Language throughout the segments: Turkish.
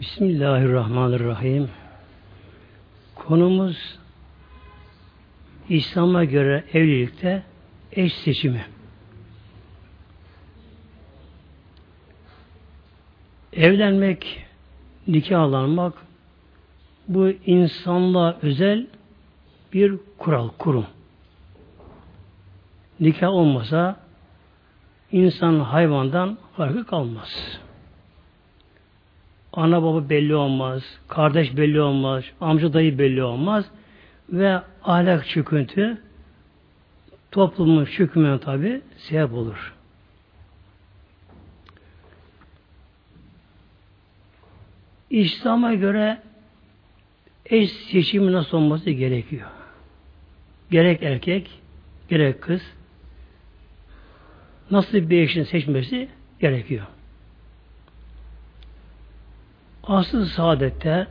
Bismillahirrahmanirrahim. Konumuz İslam'a göre evlilikte eş seçimi. Evlenmek, nikahlanmak bu insanlığa özel bir kural, kurum. Nikah olmasa insan hayvandan farkı kalmaz. Ana baba belli olmaz, kardeş belli olmaz, amca dayı belli olmaz ve ahlak çöküntü toplumun çökümüne tabi sebep olur. İslam'a göre eş seçimi nasıl olması gerekiyor? Gerek erkek, gerek kız nasıl bir eşini seçmesi gerekiyor. Asıl saadette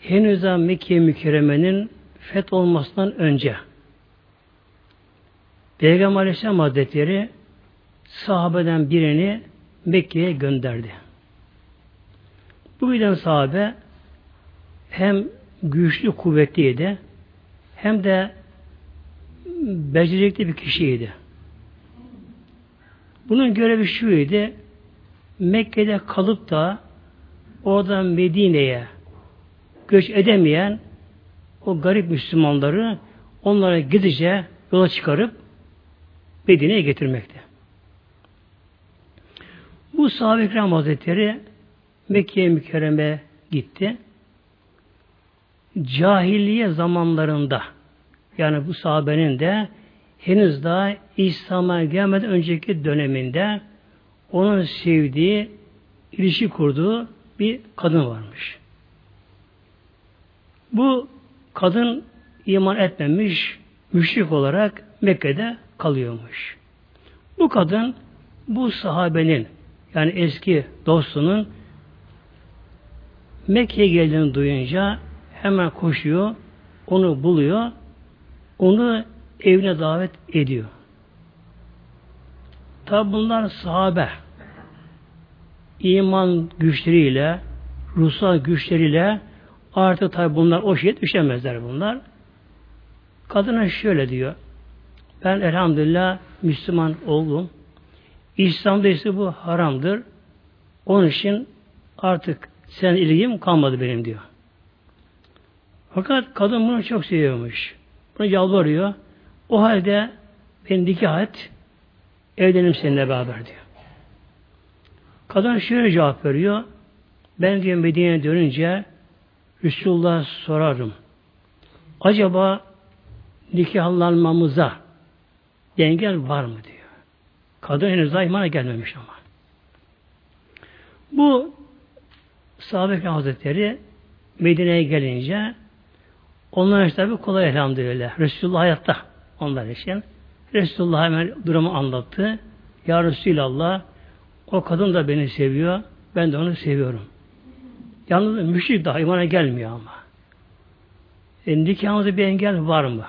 henüz daha Mekke mükerremenin feth olmasından önce Peygamber Aleyhisselam Hazretleri sahabeden birini Mekke'ye gönderdi. Bu giden sahabe hem güçlü kuvvetliydi hem de becerikli bir kişiydi. Bunun görevi şuydu. Mekke'de kalıp da oradan Medine'ye göç edemeyen o garip Müslümanları onlara gidece yola çıkarıp Medine'ye getirmekte. Bu sahabe ikram hazretleri Mekke'ye mükerreme gitti. Cahiliye zamanlarında yani bu sahabenin de henüz daha İslam'a gelmeden önceki döneminde onun sevdiği, ilişki kurduğu bir kadın varmış. Bu kadın iman etmemiş, müşrik olarak Mekke'de kalıyormuş. Bu kadın bu sahabenin yani eski dostunun Mekke'ye geldiğini duyunca hemen koşuyor, onu buluyor, onu evine davet ediyor. Tabi bunlar sahabe. İman güçleriyle, ruhsal güçleriyle artık tabi bunlar o şeye düşemezler bunlar. Kadına şöyle diyor. Ben elhamdülillah Müslüman oldum. İslam'da ise bu haramdır. Onun için artık sen ilgim kalmadı benim diyor. Fakat kadın bunu çok seviyormuş. Bunu yalvarıyor. O halde beni nikah et, evlenim seninle beraber diyor. Kadın şöyle cevap veriyor. Ben diyor Medine'ye dönünce Resulullah sorarım. Acaba nikahlanmamıza engel var mı diyor. Kadın henüz daha gelmemiş ama. Bu sahabe Hazretleri Medine'ye gelince onlar işte tabi kolay elhamdülillah. Resulullah hayatta onlar için. Resulullah hemen durumu anlattı. Ya Resulallah o kadın da beni seviyor. Ben de onu seviyorum. Yalnız müşrik daha imana gelmiyor ama. E, nikahımızda bir engel var mı?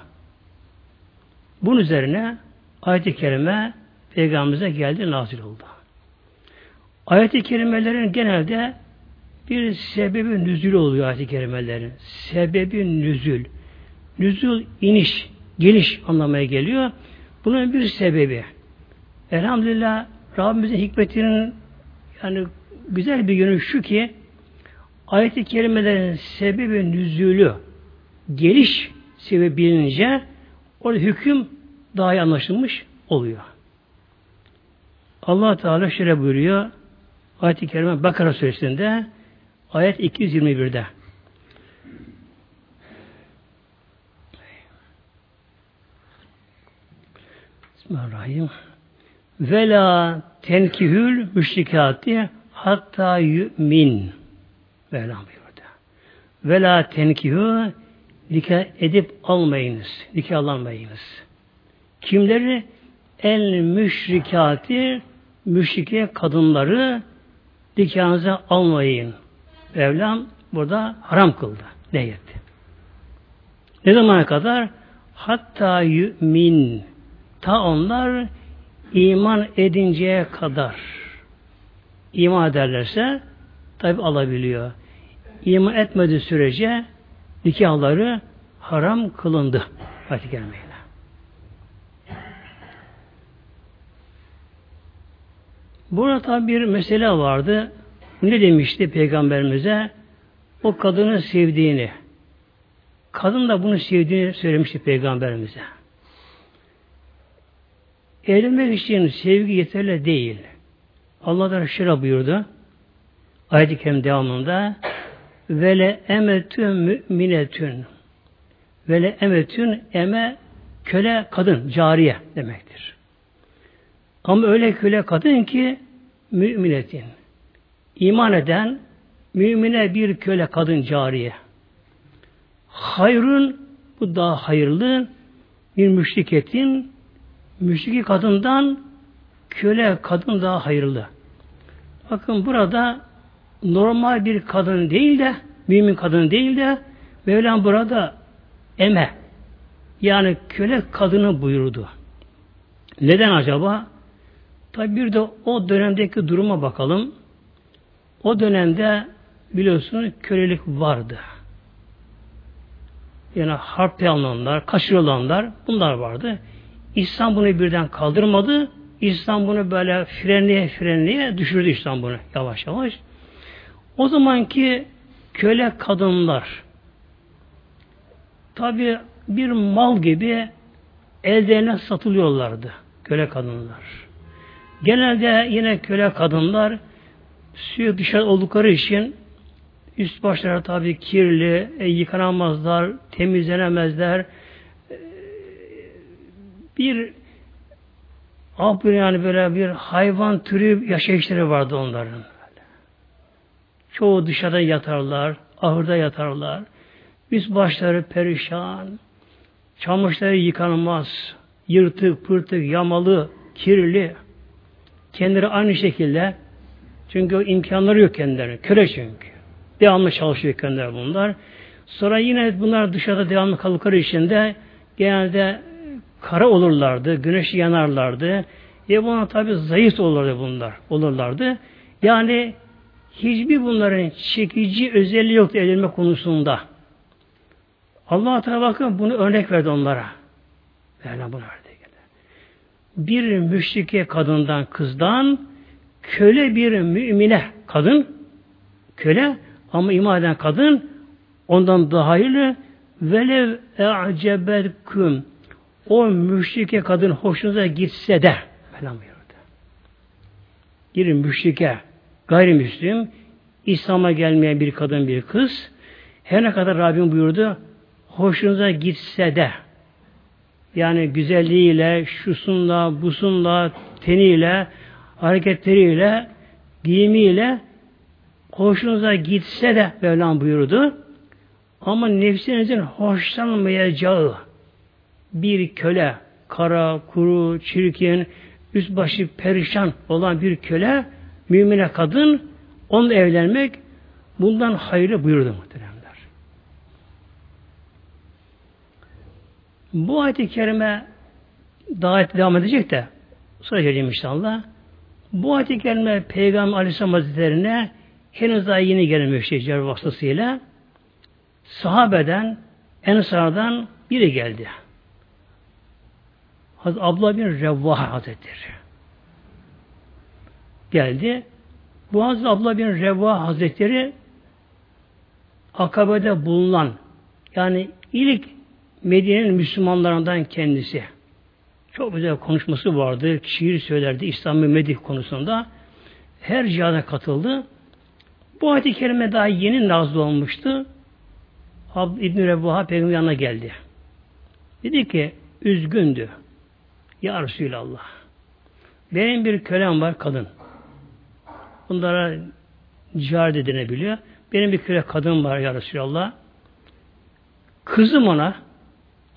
Bunun üzerine ayet-i kerime Peygamberimize geldi, nazil oldu. Ayet-i kerimelerin genelde bir sebebi nüzül oluyor ayet-i kerimelerin. Sebebi nüzül. Nüzül iniş, geliş anlamaya geliyor. Bunun bir sebebi. Elhamdülillah Rabbimizin hikmetinin yani güzel bir yönü şu ki ayet-i kerimelerin sebebi nüzülü geliş sebebi bilince orada hüküm daha iyi anlaşılmış oluyor. Allah Teala şöyle buyuruyor ayet-i kerime Bakara suresinde ayet 221'de Bismillahirrahmanirrahim. Vela tenkihül müşrikati hatta yu'min. Vela buyurdu. Vela tenkihü nikah edip almayınız. Nikah almayınız. Kimleri? El müşrikati müşrike kadınları nikahınıza almayın. Mevlam burada haram kıldı. Ne etti? Ne zamana kadar? Hatta yu'min. Ta onlar iman edinceye kadar iman ederlerse tabi alabiliyor. İman etmediği sürece nikahları haram kılındı. Ayet-i Kerime'yle. Burada tabi bir mesele vardı. Ne demişti Peygamberimize? O kadını sevdiğini. Kadın da bunu sevdiğini söylemişti Peygamberimize. Evlenmek için sevgi yeterli değil. Allah da şöyle buyurdu. Ayet-i Kerim devamında Vele emetün müminetün Vele emetün eme köle kadın, cariye demektir. Ama öyle köle kadın ki müminetin. iman eden mümine bir köle kadın cariye. Hayrın bu daha hayırlı bir müşriketin müşriki kadından köle kadın daha hayırlı. Bakın burada normal bir kadın değil de mümin kadın değil de Mevlam burada eme yani köle kadını buyurdu. Neden acaba? Tabi bir de o dönemdeki duruma bakalım. O dönemde biliyorsunuz kölelik vardı. Yani harp alanlar, kaçırılanlar bunlar vardı. İslam bunu birden kaldırmadı. İslam bunu böyle frenliye frenliye düşürdü İslam bunu yavaş yavaş. O zamanki köle kadınlar tabi bir mal gibi ellerine satılıyorlardı köle kadınlar. Genelde yine köle kadınlar suyu dışarı oldukları için üst başları tabi kirli, e, yıkanamazlar, temizlenemezler. Bir ah yani böyle bir hayvan türü yaşayışları vardı onların. Çoğu dışarıda yatarlar, ahırda yatarlar. Üst başları perişan, çamaşırları yıkanmaz, yırtık, pırtık, yamalı, kirli. Kendileri aynı şekilde çünkü imkanları yok kendilerine. Köle çünkü. Devamlı çalışıyor kendileri bunlar. Sonra yine bunlar dışarıda devamlı kaldıkları için de genelde kara olurlardı, güneş yanarlardı. Ve buna tabi zayıf olurlardı bunlar, olurlardı. Yani hiçbir bunların çekici özelliği yoktu evlenme konusunda. Allah Teala bakın bunu örnek verdi onlara. Mevlam bunu verdi. Bir müşrike kadından, kızdan köle bir mümine kadın köle ama iman eden kadın ondan daha hayırlı velev e'cebedküm o müşrike kadın hoşunuza gitse de falan buyurdu. Bir müşrike gayrimüslim İslam'a gelmeyen bir kadın bir kız her ne kadar Rabbim buyurdu hoşunuza gitse de yani güzelliğiyle, şusunla, busunla, teniyle, hareketleriyle, giyimiyle hoşunuza gitse de Mevlam buyurdu. Ama nefsinizin hoşlanmayacağı bir köle, kara, kuru, çirkin, üst başı perişan olan bir köle, mümine kadın, onunla evlenmek bundan hayırlı buyurdu muhteremler. Bu ayet-i kerime daha devam edecek de sonra geleceğim inşallah. Bu ayet-i kerime Peygamber Aleyhisselam Hazretleri'ne henüz daha yeni gelmişti Cebrail vasıtasıyla. Sahabeden, Ensar'dan biri geldi. Hazreti Abdullah bin Revvah Hazretleri. Geldi. Bu Hazreti Abdullah bin Revvah Hazretleri Akabe'de bulunan yani ilk Medine'nin Müslümanlarından kendisi. Çok güzel konuşması vardı. Şiir söylerdi İslam ve Medih konusunda. Her cihada katıldı. Bu ayet-i kerime daha yeni nazlı olmuştu. İbn-i Rebuha peygamber yanına geldi. Dedi ki üzgündü. Ya Resulallah. Benim bir kölem var kadın. Bunlara cihar edilebiliyor. Benim bir köle kadın var ya Resulallah. Kızım ona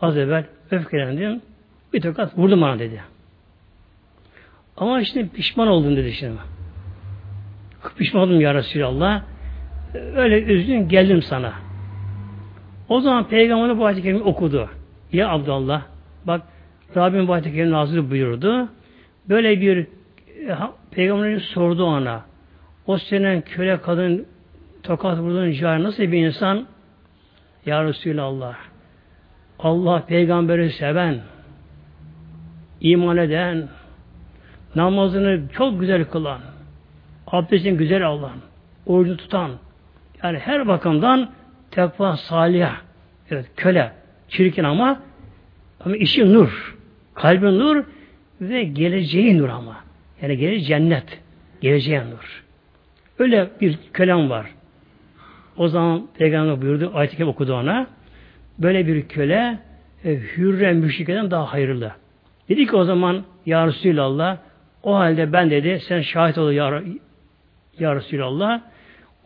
az evvel öfkelendim. Bir tokat vurdum bana dedi. Ama işte pişman oldum dedi şimdi. Pişman oldum ya Resulallah. Öyle üzgün geldim sana. O zaman Peygamber bu ayet okudu. Ya Abdullah bak Rabbim bu ayet-i buyurdu. Böyle bir e, sordu ona. O senin köle kadın tokat vurduğun cahil nasıl bir insan? Ya Resulallah. Allah peygamberi seven, iman eden, namazını çok güzel kılan, abdestini güzel alan, orucu tutan, yani her bakımdan tekva salih, evet köle, çirkin ama ama işi nur, kalbin nur ve geleceği nur ama. Yani geleceği cennet, geleceği nur. Öyle bir kölem var. O zaman Peygamber buyurdu, ayet-i okudu ona. Böyle bir köle e, hürre müşrikeden daha hayırlı. Dedi ki o zaman Ya Resulallah o halde ben dedi sen şahit ol ya, ya Resulallah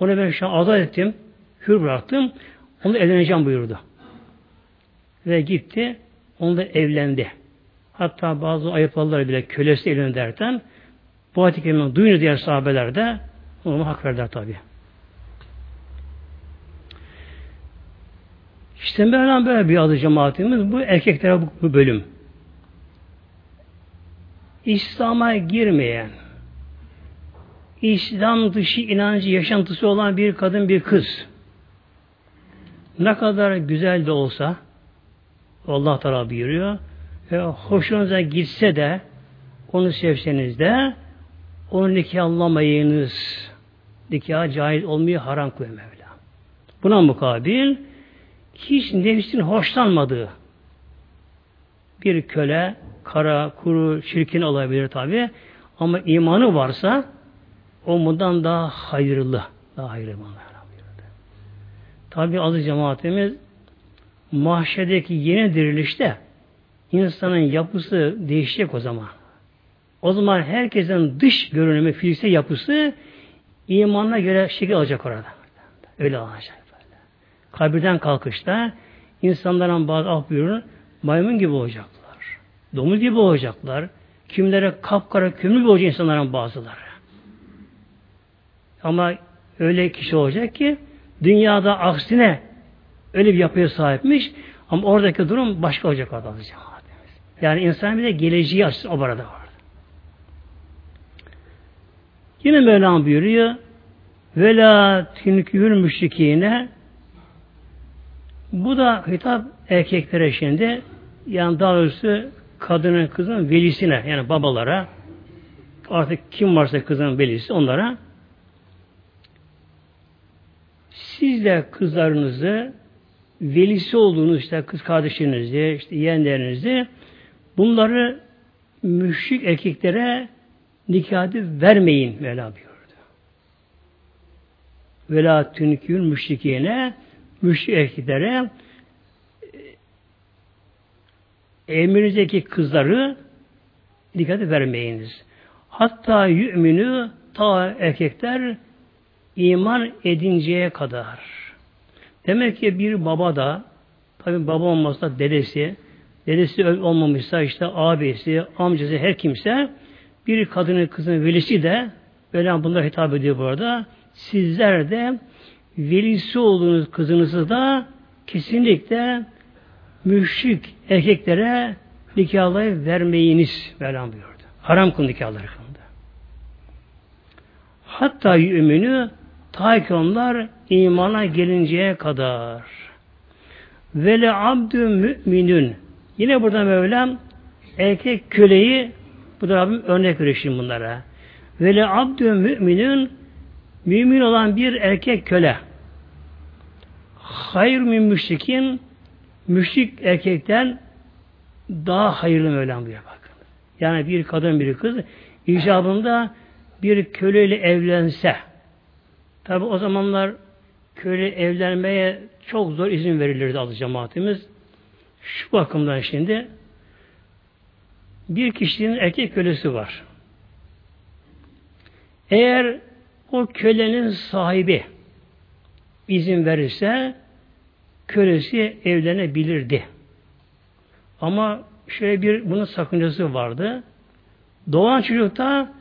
onu ben şu an azat ettim hür bıraktım onu evleneceğim buyurdu. Ve gitti onunla evlendi. Hatta bazı ayıpladılar bile kölesi evlendi derken bu ayet-i duyunca diğer sahabeler de ona hak verdiler tabi. İşte Mevlam böyle bir adı cemaatimiz. Bu erkeklere bu, bu bölüm. İslam'a girmeyen, İslam dışı inancı yaşantısı olan bir kadın, bir kız ne kadar güzel de olsa Allah Teala buyuruyor ve hoşunuza gitse de onu sevseniz de onu nikahlamayınız. Nikah cahil olmayı haram koyuyor Mevla. Buna mukabil hiç nefsin hoşlanmadığı bir köle, kara, kuru, çirkin olabilir tabi. Ama imanı varsa o bundan daha hayırlı. Daha hayırlı bunlar. Tabi aziz cemaatimiz mahşedeki yeni dirilişte insanın yapısı değişecek o zaman. O zaman herkesin dış görünümü, fiziksel yapısı imanına göre şekil alacak orada. Öyle olacak. Böyle. Kabirden kalkışta insanların bazı af buyurun maymun gibi olacaklar. Domuz gibi olacaklar. Kimlere kapkara kömür gibi olacak insanların bazıları. Ama öyle kişi olacak ki dünyada aksine öyle bir yapıya sahipmiş ama oradaki durum başka olacak orada Yani insan bir de geleceği açsın o arada var. Yine Mevlam buyuruyor ve la tünkühül müşrikine bu da hitap erkeklere şimdi yani daha doğrusu kadının kızın velisine yani babalara artık kim varsa kızın velisi onlara siz de kızlarınızı velisi olduğunuz işte kız kardeşinizi, işte yeğenlerinizi bunları müşrik erkeklere nikahı vermeyin Mevla buyurdu. Vela tünkül müşrikine müşrik erkeklere e, emrinizdeki kızları nikahı vermeyiniz. Hatta yü'minü ta erkekler iman edinceye kadar. Demek ki bir baba da tabi baba olmazsa dedesi, dedesi olmamışsa işte abisi, amcası her kimse bir kadının kızın velisi de böyle bunlar hitap ediyor burada. Sizler de velisi olduğunuz kızınızı da kesinlikle müşrik erkeklere nikahlayı vermeyiniz Mevlam buyurdu. Haram kıl nikahları kıldı. Hatta yümünü Ta ki onlar imana gelinceye kadar. Vele abdü müminün. Yine burada Mevlam erkek köleyi bu da Rabbim örnek veriyor bunlara. Vele abdü müminün mümin olan bir erkek köle. Hayır min müşrikin müşrik erkekten daha hayırlı Mevlam diyor bakın. Yani bir kadın bir kız icabında bir köleyle evlense Tabi o zamanlar köle evlenmeye çok zor izin verilirdi adı cemaatimiz. Şu bakımdan şimdi bir kişinin erkek kölesi var. Eğer o kölenin sahibi izin verirse kölesi evlenebilirdi. Ama şöyle bir bunun sakıncası vardı. Doğan çocukta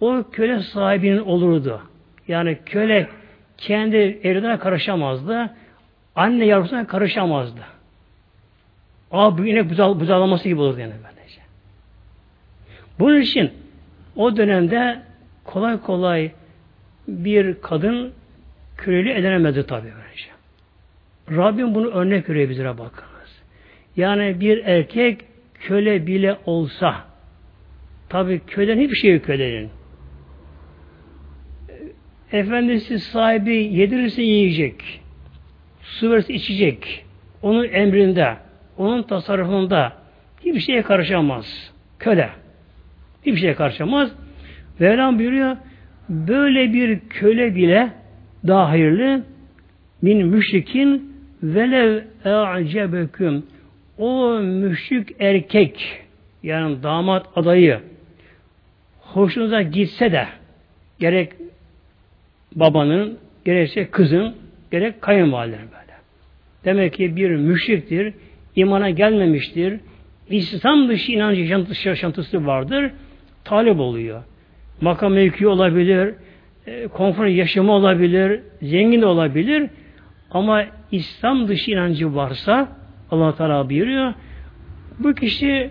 o köle sahibinin olurdu. Yani köle kendi evladına karışamazdı. Anne yavrusuna karışamazdı. Aa bu inek buzal, buzalaması gibi olurdu yani böylece. Bunun için o dönemde kolay kolay bir kadın köleli edilemedi tabi böylece. Rabbim bunu örnek veriyor bizlere bakınız. Yani bir erkek köle bile olsa tabi kölen hiçbir şey yok kölenin. Efendisi sahibi yedirirse yiyecek. Su verirse içecek. Onun emrinde, onun tasarrufunda hiçbir şeye karışamaz. Köle. Hiçbir şeye karışamaz. Mevlam buyuruyor, böyle bir köle bile daha hayırlı min müşrikin velev e'cebeküm o müşrik erkek yani damat adayı hoşunuza gitse de gerek babanın gerekse kızın gerek kayınvaliden böyle. Demek ki bir müşriktir, imana gelmemiştir, İslam dışı inancı yaşantısı, yaşantısı vardır, talip oluyor. Makam mevki olabilir, e, konfor yaşamı olabilir, zengin olabilir ama İslam dışı inancı varsa Allah Teala buyuruyor bu kişi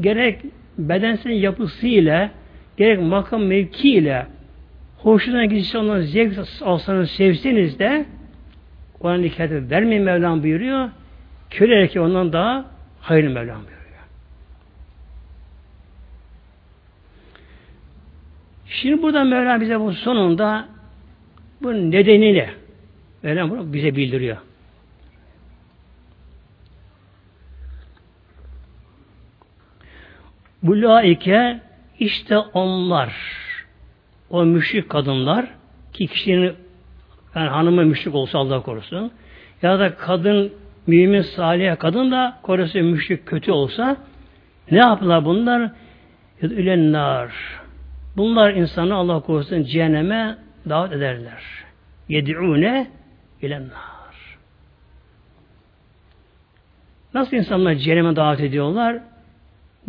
gerek bedensel yapısıyla gerek makam mevkiyle hoşuna gitse ondan zevk alsanız sevseniz de ona nikah vermeyin Mevlam buyuruyor. Köle erkeği ondan daha hayırlı Mevlam buyuruyor. Şimdi burada Mevlam bize bu sonunda bu nedeniyle Mevlam bunu bize bildiriyor. Bu laike işte onlar o müşrik kadınlar ki kişinin yani hanımı müşrik olsa Allah korusun ya da kadın mümin salih kadın da korusu müşrik kötü olsa ne yaptılar bunlar? Ülennar. Bunlar insanı Allah korusun cehenneme davet ederler. Yedi'une ilennar. Nasıl insanlar cehenneme davet ediyorlar?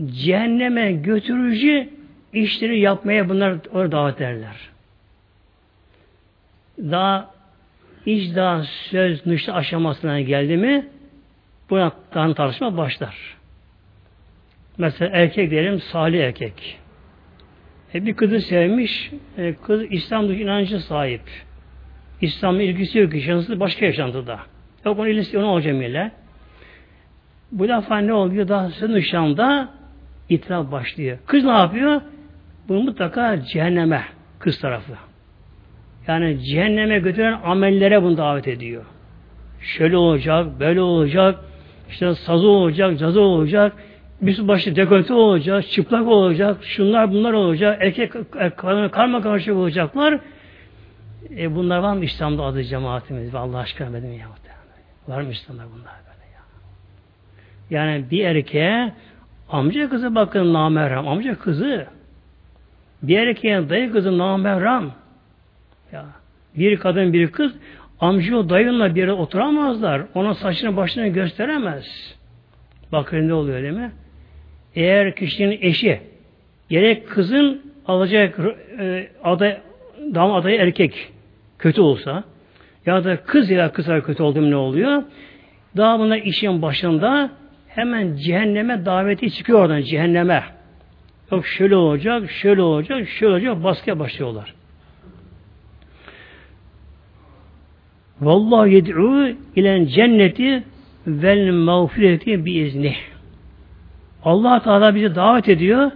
Cehenneme götürücü işleri yapmaya bunlar orada davet ederler. Daha iş daha söz nüşte aşamasına geldi mi buna tartışma başlar. Mesela erkek diyelim salih erkek. E, bir kızı sevmiş, e, kız İslam inancı sahip. İslam'la ilgisi yok, yaşantısı başka yaşantıda. Yok onun ilgisi onu olacağım ile. Bu defa ne oluyor? Daha son nişanda itiraf başlıyor. Kız ne yapıyor? Bunu mutlaka cehenneme kız tarafı. Yani cehenneme götüren amellere bunu davet ediyor. Şöyle olacak, böyle olacak, işte sazı olacak, cazı olacak, bir başı dekolte olacak, çıplak olacak, şunlar bunlar olacak, erkek karma karışık olacaklar. E bunlar var mı İslam'da adı cemaatimiz? Allah aşkına benim ya. Var mı İslam'da bunlar böyle ya? Yani bir erkeğe amca kızı bakın namerham, amca kızı. Bir erkeğe dayı kızı namerham. Ya. Bir kadın bir kız amca o dayınla bir yere oturamazlar. Ona saçını başını gösteremez. Bakın ne oluyor değil mi? eğer kişinin eşi gerek kızın alacak e, aday, dam adayı erkek kötü olsa ya da kız ya kızlar kötü oldu ne oluyor? Daha buna işin başında hemen cehenneme daveti çıkıyor oradan cehenneme. Yok şöyle olacak, şöyle olacak, şöyle olacak baskıya başlıyorlar. Vallahi yed'u ilen cenneti vel mağfireti bi izni. Allah Teala bizi davet ediyor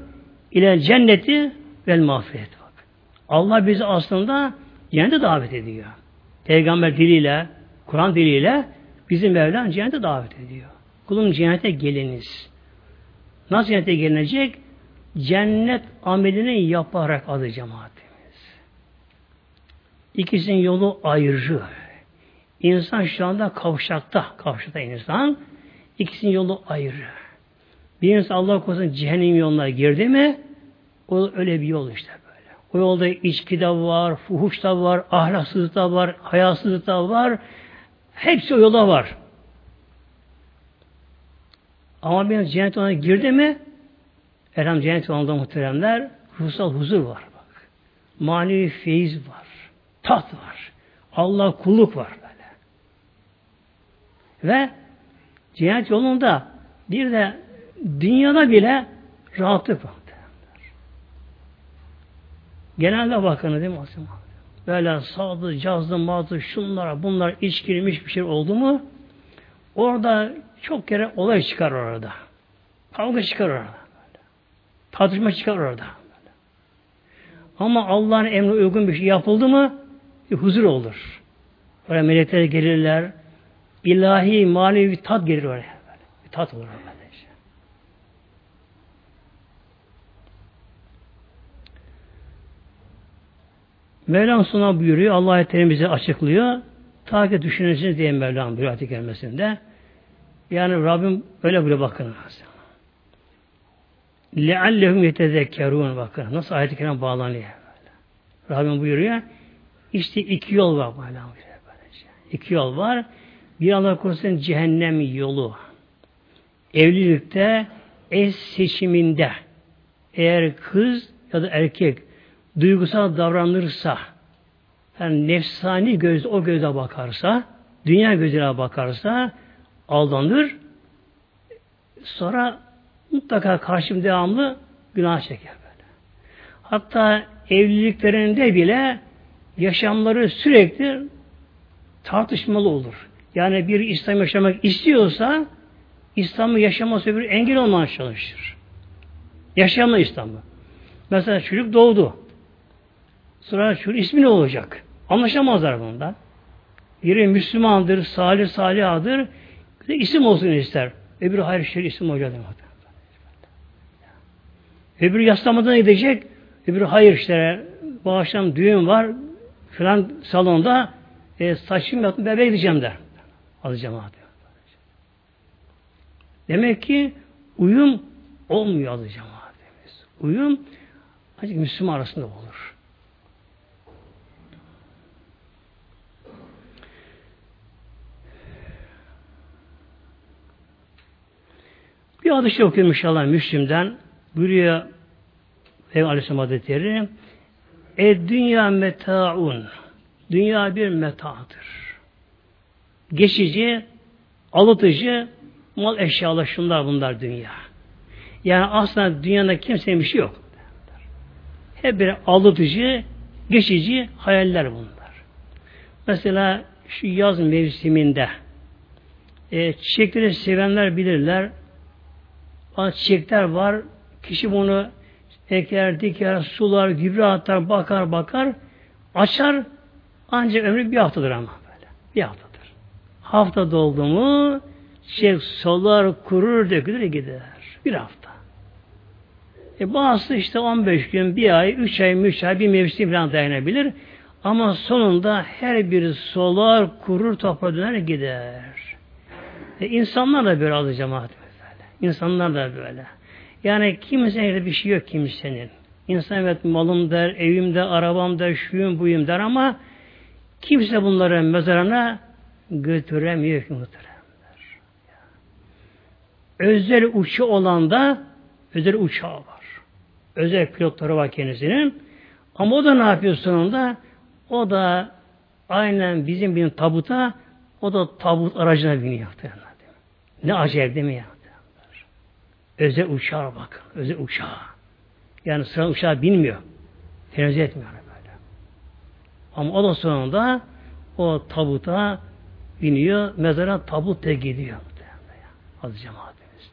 ile cenneti vel mağfiret. Allah bizi aslında cennete davet ediyor. Peygamber diliyle, Kur'an diliyle bizim Mevlam cennete davet ediyor. Kulum cennete geliniz. Nasıl cennete gelinecek? Cennet amelini yaparak adı cemaatimiz. İkisinin yolu ayrı. İnsan şu anda kavşakta, kavşakta insan. İkisinin yolu ayrı. Bir insan Allah korusun cehennem yoluna girdi mi o öyle bir yol işte böyle. O yolda içki de var, fuhuş da var, ahlaksızlık da var, hayasızlık da var. Hepsi o yola var. Ama bir cennet yoluna girdi mi Elham cennet yolunda muhteremler ruhsal huzur var bak. Manevi feyiz var. Tat var. Allah kulluk var. Ve cennet yolunda bir de dünyada bile rahatlık var. Genelde bakın değil mi? böyle sağdı, cazdı, mazdı, şunlara, bunlar içkilmiş bir şey oldu mu orada çok kere olay çıkar orada. Kavga çıkar orada. Tartışma çıkar orada. Ama Allah'ın emri uygun bir şey yapıldı mı huzur olur. Oraya melekler gelirler ilahi manevi bir tat gelir oraya. Bir tat olur orada. Mevlam sonra buyuruyor, Allah-u Teala bize açıklıyor. Ta ki düşünürsünüz diye Mevlam buyuruyor ayet gelmesinde. Yani Rabbim öyle buyuruyor bakın. لَعَلَّهُمْ يَتَذَكَّرُونَ Bakın nasıl ayet-i kerim bağlanıyor. Böyle. Rabbim buyuruyor. İşte iki yol var. Böyle. İki yol var. Bir Allah korusun cehennem yolu. Evlilikte eş seçiminde eğer kız ya da erkek duygusal davranırsa, yani nefsani göz o göze bakarsa, dünya gözüne bakarsa aldanır. Sonra mutlaka karşım devamlı günah çeker böyle. Hatta evliliklerinde bile yaşamları sürekli tartışmalı olur. Yani bir İslam yaşamak istiyorsa İslam'ı yaşaması bir engel olmaya çalışır. Yaşayamaz İslam'ı. Mesela çocuk doğdu. Sonra şu ismi ne olacak? Anlaşamazlar bundan. Biri Müslümandır, salih salihadır. İsim olsun ister. Öbürü hayır şer isim olacak. Öbürü yaslamadan gidecek. Öbürü hayır işte bu akşam düğün var filan salonda e, saçım yaptım bebeğe gideceğim der. Adı cemaat. Demek ki uyum olmuyor adı cemaat. Uyum ancak Müslüman arasında olur. Bir hadis okuyorum inşallah Müslim'den. Buyuruyor Peygamber Aleyhisselam Hazretleri E dünya metaun Dünya bir metadır. Geçici, alıtıcı, mal eşyalar şunlar bunlar dünya. Yani aslında dünyada kimsenin bir şey yok. Hep bir alıtıcı, geçici hayaller bunlar. Mesela şu yaz mevsiminde e, çiçekleri sevenler bilirler. Bazı çiçekler var. Kişi bunu eker, diker, sular, gübre atar, bakar, bakar, açar. Ancak ömrü bir haftadır ama böyle. Bir haftadır. Hafta doldu mu çiçek solar, kurur, dökülür, gider. Bir hafta. E bazısı işte 15 gün, bir ay, 3 ay, 3 ay bir mevsim falan dayanabilir. Ama sonunda her bir solar, kurur, toprağa döner, gider. E insanlar da böyle azı cemaat. İnsanlar da böyle. Yani kimsenin bir şey yok kimsenin. İnsan evet malım der, evim der, arabam der, şuyum buyum der ama kimse bunları mezarına götüremiyor ki muhteremler. Özel uçu olan da özel uçağı var. Özel pilotları var kendisinin. Ama o da ne yapıyor sonunda? O da aynen bizim bir tabuta o da tabut aracına biniyor. Ne acayip değil mi ya? Özel uçağa bak. Özel uçağa. Yani sıra uçağa binmiyor. Tenezzül etmiyor böyle. Ama o da sonunda o tabuta biniyor. Mezara tabut da gidiyor. Aziz cemaatimiz.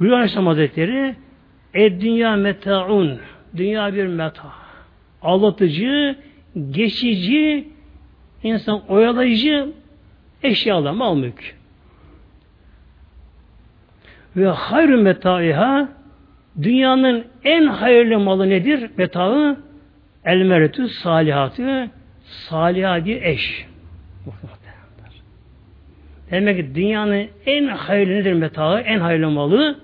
Buyuruyor Aleyhisselam Hazretleri Ed dünya metaun dünya bir meta. Ağlatıcı, geçici, insan oyalayıcı eşyalar, mal mülk. Ve hayrü metaiha dünyanın en hayırlı malı nedir? Metaı el meretü salihatı saliha eş. Demek ki dünyanın en hayırlı nedir metaı? En hayırlı malı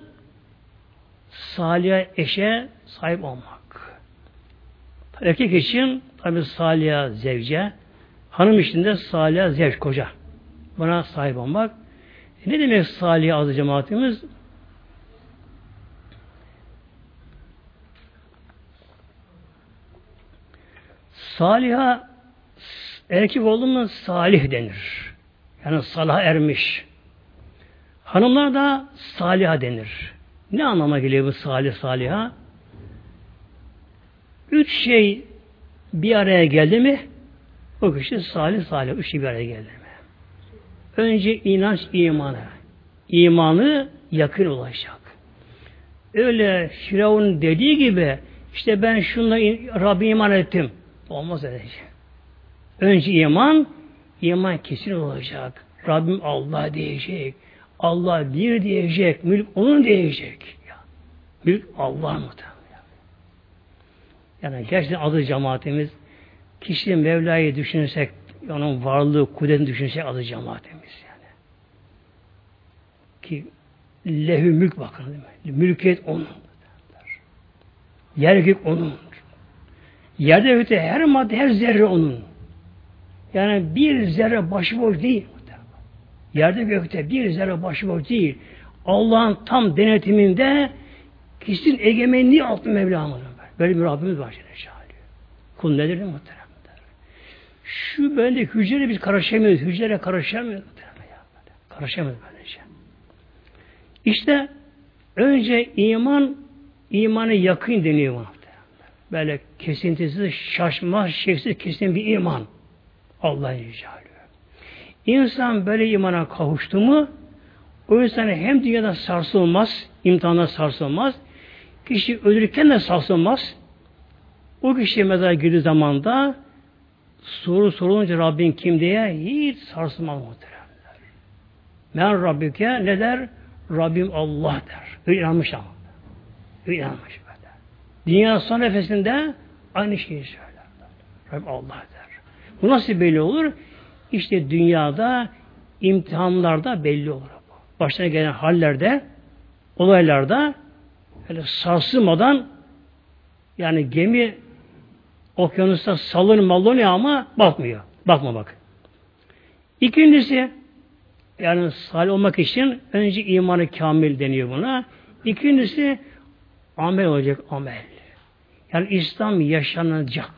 salih eşe sahip olmak. Erkek için tabi salih zevce, hanım için de salih zevç koca. Buna sahip olmak. E ne demek salih azı cemaatimiz? Saliha erkek oldu salih denir. Yani salah ermiş. Hanımlar da saliha denir. Ne anlama geliyor bu salih saliha? Üç şey bir araya geldi mi o kişi salih salih üçü bir araya geldi mi? Önce inanç imanı. İmanı yakın olacak. Öyle Firavun dediği gibi işte ben şunla Rabbi iman ettim. Olmaz öyle şey. Önce iman, iman kesin olacak. Rabbim Allah diyecek. Allah bir diyecek. Mülk onun diyecek. Mülk Allah muhtemelen. Yani gerçekten adı cemaatimiz kişi Mevla'yı düşünürsek onun varlığı, kudretini düşünürsek adı cemaatimiz yani. Ki lehü mülk bakın değil mi? Mülkiyet onun. Yer gök onun. Yerde öte her madde, her zerre onun. Yani bir zerre başıboş değil. Yerde gökte bir zerre başıboş değil. Allah'ın tam denetiminde kişinin egemenliği altı Mevlamız. Böyle bir Rabbimiz var. Kul nedir muhteremler? Şu böyle hücrelere biz karışamıyoruz. Hücrelere karışamıyoruz. Karışamıyoruz böylece. İşte önce iman imanı yakın deniyor buna. Böyle kesintisiz, şaşmaz, şeksiz kesin bir iman. Allah rica İnsan böyle imana kavuştu mu o insan hem dünyada sarsılmaz, imtihanda sarsılmaz, kişi ölürken de sarsılmaz. O kişi mezara girdiği zaman da soru sorulunca Rabbin kim diye hiç sarsılmaz muhteremler. Men Rabbüke ne der? Rabbim Allah der. Öyle inanmış ama. Öyle inanmış böyle. Dünya son nefesinde aynı şeyi söyler. Rabbim Allah der. Bu nasıl belli olur? İşte dünyada imtihanlarda belli olur. Başına gelen hallerde, olaylarda öyle sarsılmadan yani gemi okyanusta salın mallanıyor ama bakmıyor. Bakma bak. İkincisi yani salih olmak için önce imanı kamil deniyor buna. İkincisi amel olacak amel. Yani İslam yaşanacak.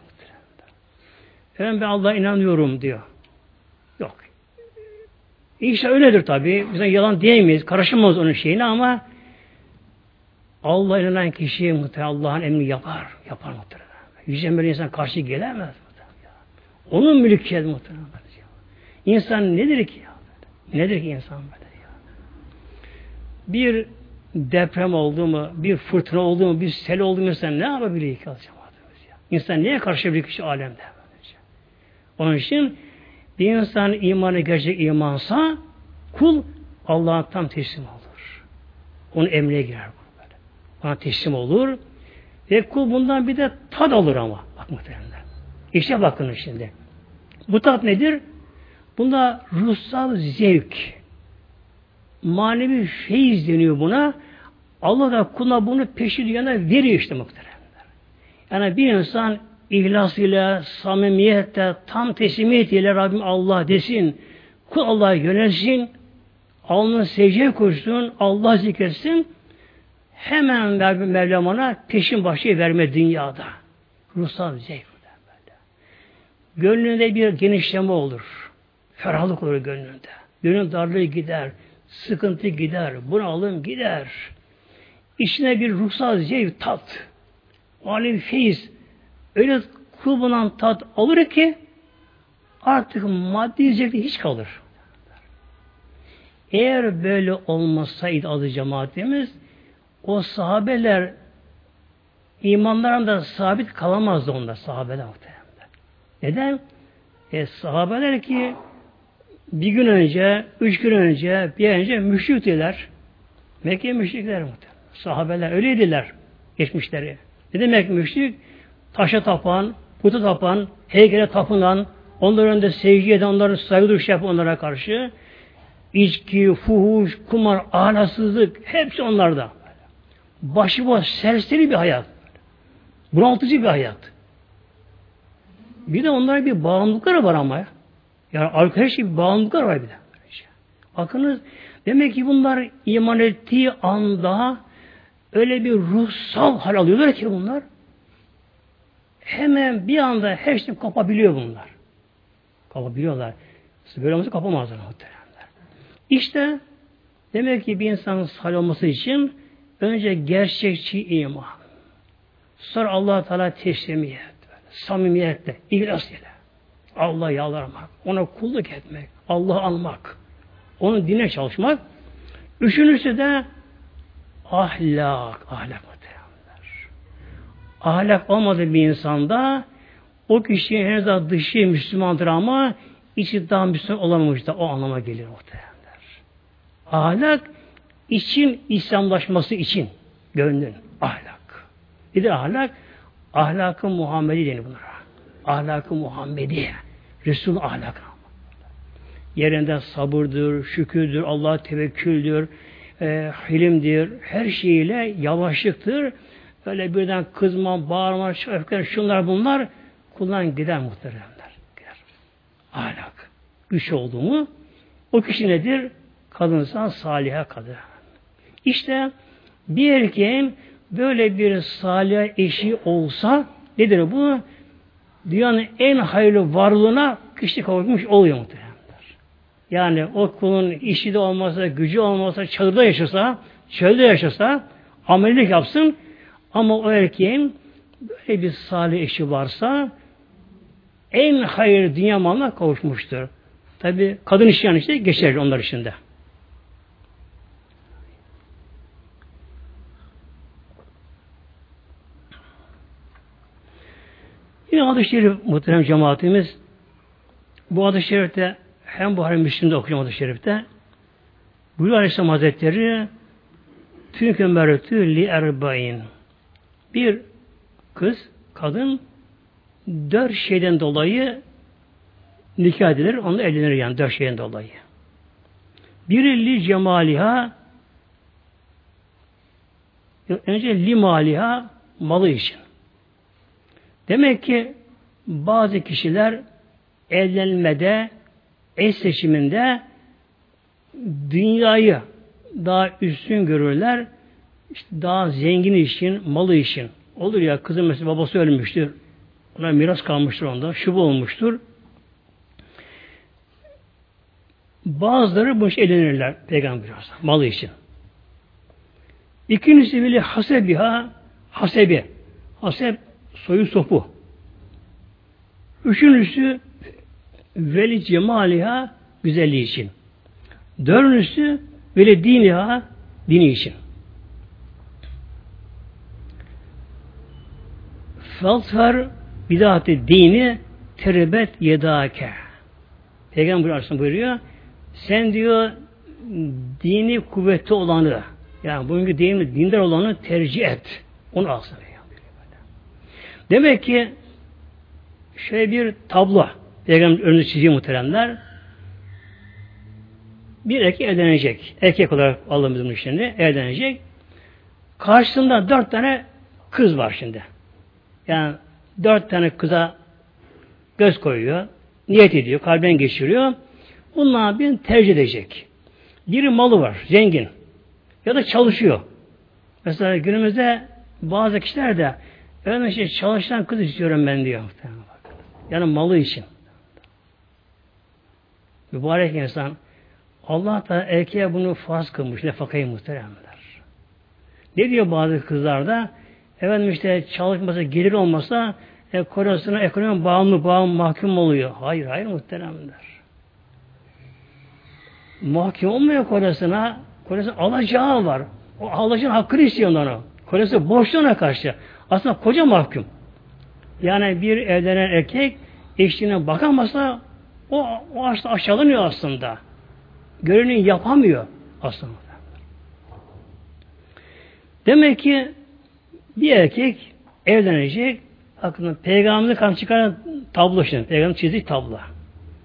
Ben Allah'a inanıyorum diyor. Yok. İşte öyledir tabi. Biz yalan diyemeyiz. Karışamaz onun şeyine ama Allah inanan kişi muhtemelen Allah'ın emrini yapar. Yapar muhtemelen. Yüce bir insan karşı gelemez. Onun mülkiyet muhtemelen. İnsan nedir ki? Nedir ki insan böyle? Bir deprem oldu mu, bir fırtına oldu mu, bir sel oldu mu insan ne yapabilir ki alacağım? İnsan neye karşı bir kişi alemde? Onun için bir insan imanı gerçek imansa kul Allah'a tam teslim olur. Onun emrine girer. Böyle. Ona teslim olur. Ve kul bundan bir de tad alır ama. Bak muhtemelen. İşte bakın şimdi. Bu tat nedir? Bunda ruhsal zevk. Manevi feyiz deniyor buna. Allah da kuluna bunu peşi dünyana veriyor işte muhtemelen. Yani bir insan ihlas ile, samimiyetle, tam teslimiyet ile Rabbim Allah desin. Kul Allah'a yönelsin. Alnını secdeye koşsun. Allah zikretsin. Hemen Rabbim Mevlam ona peşin başı verme dünyada. Ruhsal zevk. Gönlünde bir genişleme olur. Ferahlık olur gönlünde. Gönlün darlığı gider. Sıkıntı gider. Bunalım gider. İçine bir ruhsal zevk, tat. Manevi feyiz, öyle kul bulan tat alır ki artık maddi zevkte hiç kalır. Eğer böyle olmasaydı adı cemaatimiz o sahabeler imanlarında sabit kalamazdı onlar sahabeler muhtemelen. Neden? E, sahabeler ki bir gün önce, üç gün önce, bir önce müşriktiler. Mekke müşrikler muhtemelen. Sahabeler öyleydiler geçmişleri. Ne demek müşrik? Taşa tapan, puta tapan, heykele tapınan, onların önünde sevgi eden, onların saygı duruşu yapan onlara karşı içki, fuhuş, kumar, ahlaksızlık hepsi onlarda. Başıboş, serseri bir hayat. Bunaltıcı bir hayat. Bir de onlara bir bağımlılıkları var ama ya. Yani şey bir bağımlılıkları var bir de. Bakınız demek ki bunlar iman ettiği anda öyle bir ruhsal hal alıyorlar ki bunlar hemen bir anda her şey kapabiliyor bunlar. Kapabiliyorlar. Böyle olması kapamazlar muhteremler. İşte demek ki bir insanın salih olması için önce gerçekçi iman. Sonra allah Teala teslimiyet. Samimiyetle, ihlas ile. Allah'a yalvarmak, ona kulluk etmek, Allah'ı anmak, onun dine çalışmak. Üçüncüsü de ahlak, ahlak muhtemelenler. Ahlak olmadığı bir insanda o kişi henüz daha dışı Müslümandır ama içi daha Müslüman olamamış da o anlama gelir muhtemelenler. Ahlak için İslamlaşması için gönlün ahlak. Bir de ahlak ahlakı Muhammedi denir bunlara. Ahlakı Muhammedi. Resul ahlakı. Yerinde sabırdır, şükürdür, Allah tevekküldür, e, hilimdir, her şeyiyle yavaşlıktır. Öyle birden kızma, bağırma, öfkeler, şunlar bunlar kullan gider muhteremler. Gider. Ahlak. Güç oldu mu o kişi nedir? Kadınsa saliha kadın. İşte bir erkeğin böyle bir salih eşi olsa nedir bu? Dünyanın en hayırlı varlığına kişi kavuşmuş oluyor muhtemelen. Yani o kulun işi de olmasa, gücü olmasa, çadırda yaşasa, çölde yaşasa, amelilik yapsın ama o erkeğin böyle bir salih eşi varsa en hayır dünya malına kavuşmuştur. Tabi kadın işi yani işte geçer onlar içinde. Yine adı şerif muhterem cemaatimiz bu adı şerifte hem Buhari Müslim'de okuyacağım adı şerifte Buyuruyor Aleyhisselam Hazretleri Tünke mertü li erbain bir kız, kadın dört şeyden dolayı nikah edilir, onunla evlenir yani dört şeyden dolayı. Biri li cemaliha önce li maliha malı için. Demek ki bazı kişiler evlenmede, eş seçiminde dünyayı daha üstün görürler. İşte daha zengin için, malı için. Olur ya kızın mesela babası ölmüştür. Ona miras kalmıştır onda. Şu olmuştur. Bazıları boş elenirler peygamber malı için. İkincisi bile hasebiha hasebi. Haseb soyu sopu. Üçüncüsü veli cemaliha güzelliği için. Dördüncüsü veli diniha dini için. Falsar bidati dini terbet yedake. Peygamber Aleyhisselam buyuruyor. Sen diyor dini kuvvetli olanı yani bugünkü deyimle dindar olanı tercih et. Onu alsın. Demek ki şöyle bir tablo Peygamber önünü çiziyor muhteremler. Bir erkek evlenecek. Erkek olarak Allah'ımızın işlerinde evlenecek. Karşısında dört tane kız var şimdi. Yani dört tane kıza göz koyuyor. Niyet ediyor. Kalben geçiriyor. Bunlar bir tercih edecek. Biri malı var. Zengin. Ya da çalışıyor. Mesela günümüzde bazı kişiler de öyle işte çalışan kız istiyorum ben diyor. Yani malı için. Mübarek insan Allah da erkeğe bunu farz kılmış. Nefakayı muhteremler. Ne diyor bazı kızlarda? Efendim işte çalışması, gelir olmasa e, kocasına ekonomi bağımlı, bağımlı mahkum oluyor. Hayır, hayır muhteremler. Mahkum olmuyor kocasına. Kocası alacağı var. O alacağın hakkını istiyor onu. Kocası borçluğuna karşı. Aslında koca mahkum. Yani bir evlenen erkek eşliğine bakamazsa o, o aşağılanıyor aslında. Görevini yapamıyor aslında. Demek ki bir erkek evlenecek aklına peygamberin kan çıkaran tablo şimdi. Peygamber çizdik tablo.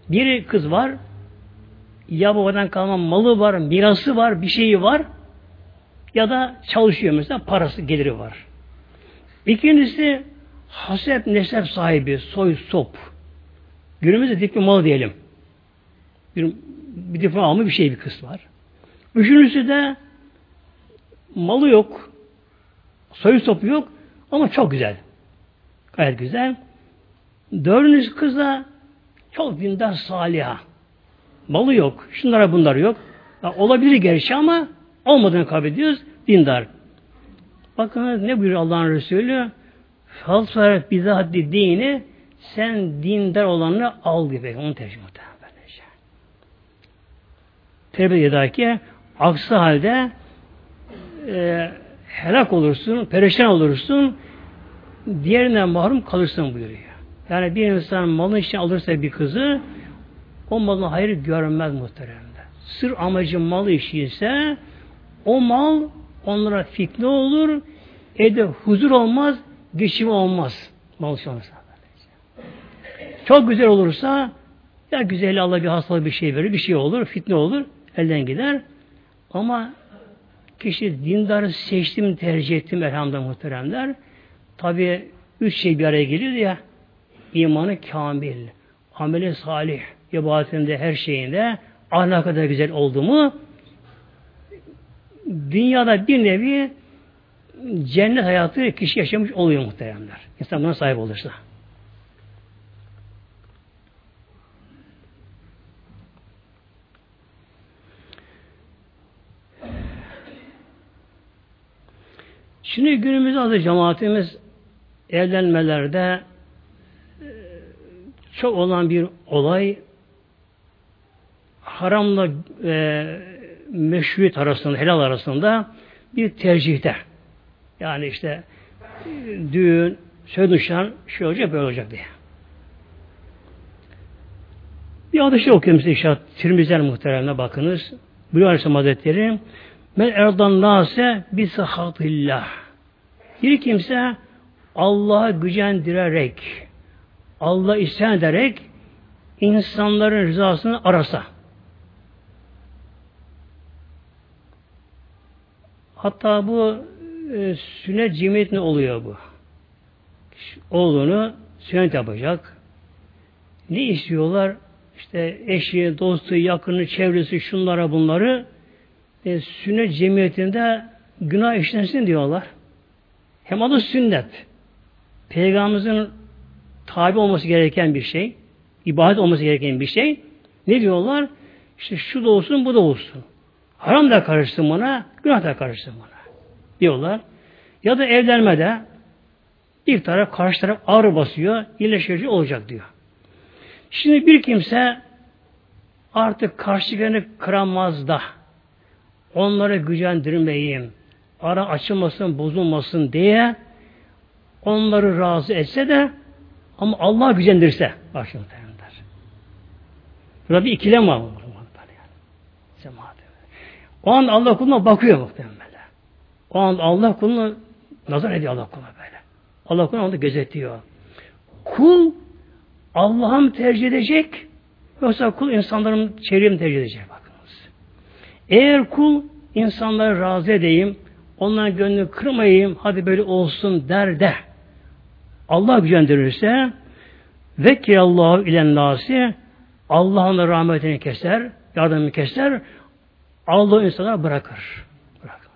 Bir kız var ya babadan kalma malı var, mirası var, bir şeyi var ya da çalışıyor mesela parası geliri var. İkincisi hasep nesep sahibi, soy sop. Günümüzde diplomalı diyelim. Bir, bir diplomalı bir şey bir kız var. Üçüncüsü de malı yok. Soyu sopu yok ama çok güzel. Gayet güzel. Dördüncü kız da çok dindar saliha. Malı yok. Şunlara bunlar yok. Ya, olabilir gerçi ama olmadığını kabul ediyoruz. Dindar. Bakın ne buyuruyor Allah'ın Resulü? Falsara bizahdi dini sen dindar olanı al gibi. Onu muhtemelen. Tevbe eder ki aksi halde e, helak olursun, perişan olursun, diğerinden mahrum kalırsın buyuruyor. Yani bir insan malın için alırsa bir kızı, o malın hayır görmez muhteremde. Sır amacı malı işi ise o mal onlara fitne olur, evde huzur olmaz, geçim olmaz. Mal için olursa. Çok güzel olursa ya güzel Allah bir hastalık bir şey verir, bir şey olur, fitne olur, elden gider. Ama kişi dindarı seçtim, tercih ettim elhamdülillah muhteremler. Tabi üç şey bir araya geliyor ya. imanı kamil, ameli salih, ibadetinde her şeyinde ahlakı da güzel oldu mu dünyada bir nevi cennet hayatı kişi yaşamış oluyor muhteremler. İnsan buna sahip olursa. Şimdi günümüzde adı cemaatimiz evlenmelerde e, çok olan bir olay haramla e, meşruiyet arasında, helal arasında bir tercihte. Yani işte düğün, söz nişan, şey olacak, böyle olacak diye. Bir hadisi okuyorum size inşallah. Tirmizel muhteremine bakınız. Buyuruyor Aleyhisselam Hazretleri Men erdan nase bisahatillah. Bir kimse Allah'a gücendirerek, Allah isyan ederek insanların rızasını arasa. Hatta bu e, sünnet cemiyetine oluyor bu. Oğlunu sünnet yapacak. Ne istiyorlar? İşte eşi, dostu, yakını, çevresi, şunlara bunları e, sünnet cemiyetinde günah işlensin diyorlar. Hem adı sünnet. Peygamberimizin tabi olması gereken bir şey. ibadet olması gereken bir şey. Ne diyorlar? İşte şu da olsun, bu da olsun. Haram da karışsın buna, günah da karışsın buna. Diyorlar. Ya da evlenmede bir taraf karşı taraf ağrı basıyor, iyileştirici olacak diyor. Şimdi bir kimse artık karşılarını kıramaz da onları gücendirmeyeyim, ara açılmasın, bozulmasın diye onları razı etse de ama Allah gücendirse başını terimler. Burada bir ikilem var. O an Allah kuluna bakıyor muhtemelen. O an Allah kuluna nazar ediyor Allah kuluna böyle. Allah kuluna onu gözetliyor. Kul Allah'a mı tercih edecek yoksa kul insanların çevreye mi tercih edecek bakınız. Eğer kul insanları razı edeyim, onların gönlünü kırmayayım, hadi böyle olsun der de Allah gücendirirse Allahu ilen nasi Allah'ın rahmetini keser, yardımını keser, Allah insana bırakır. bırakır.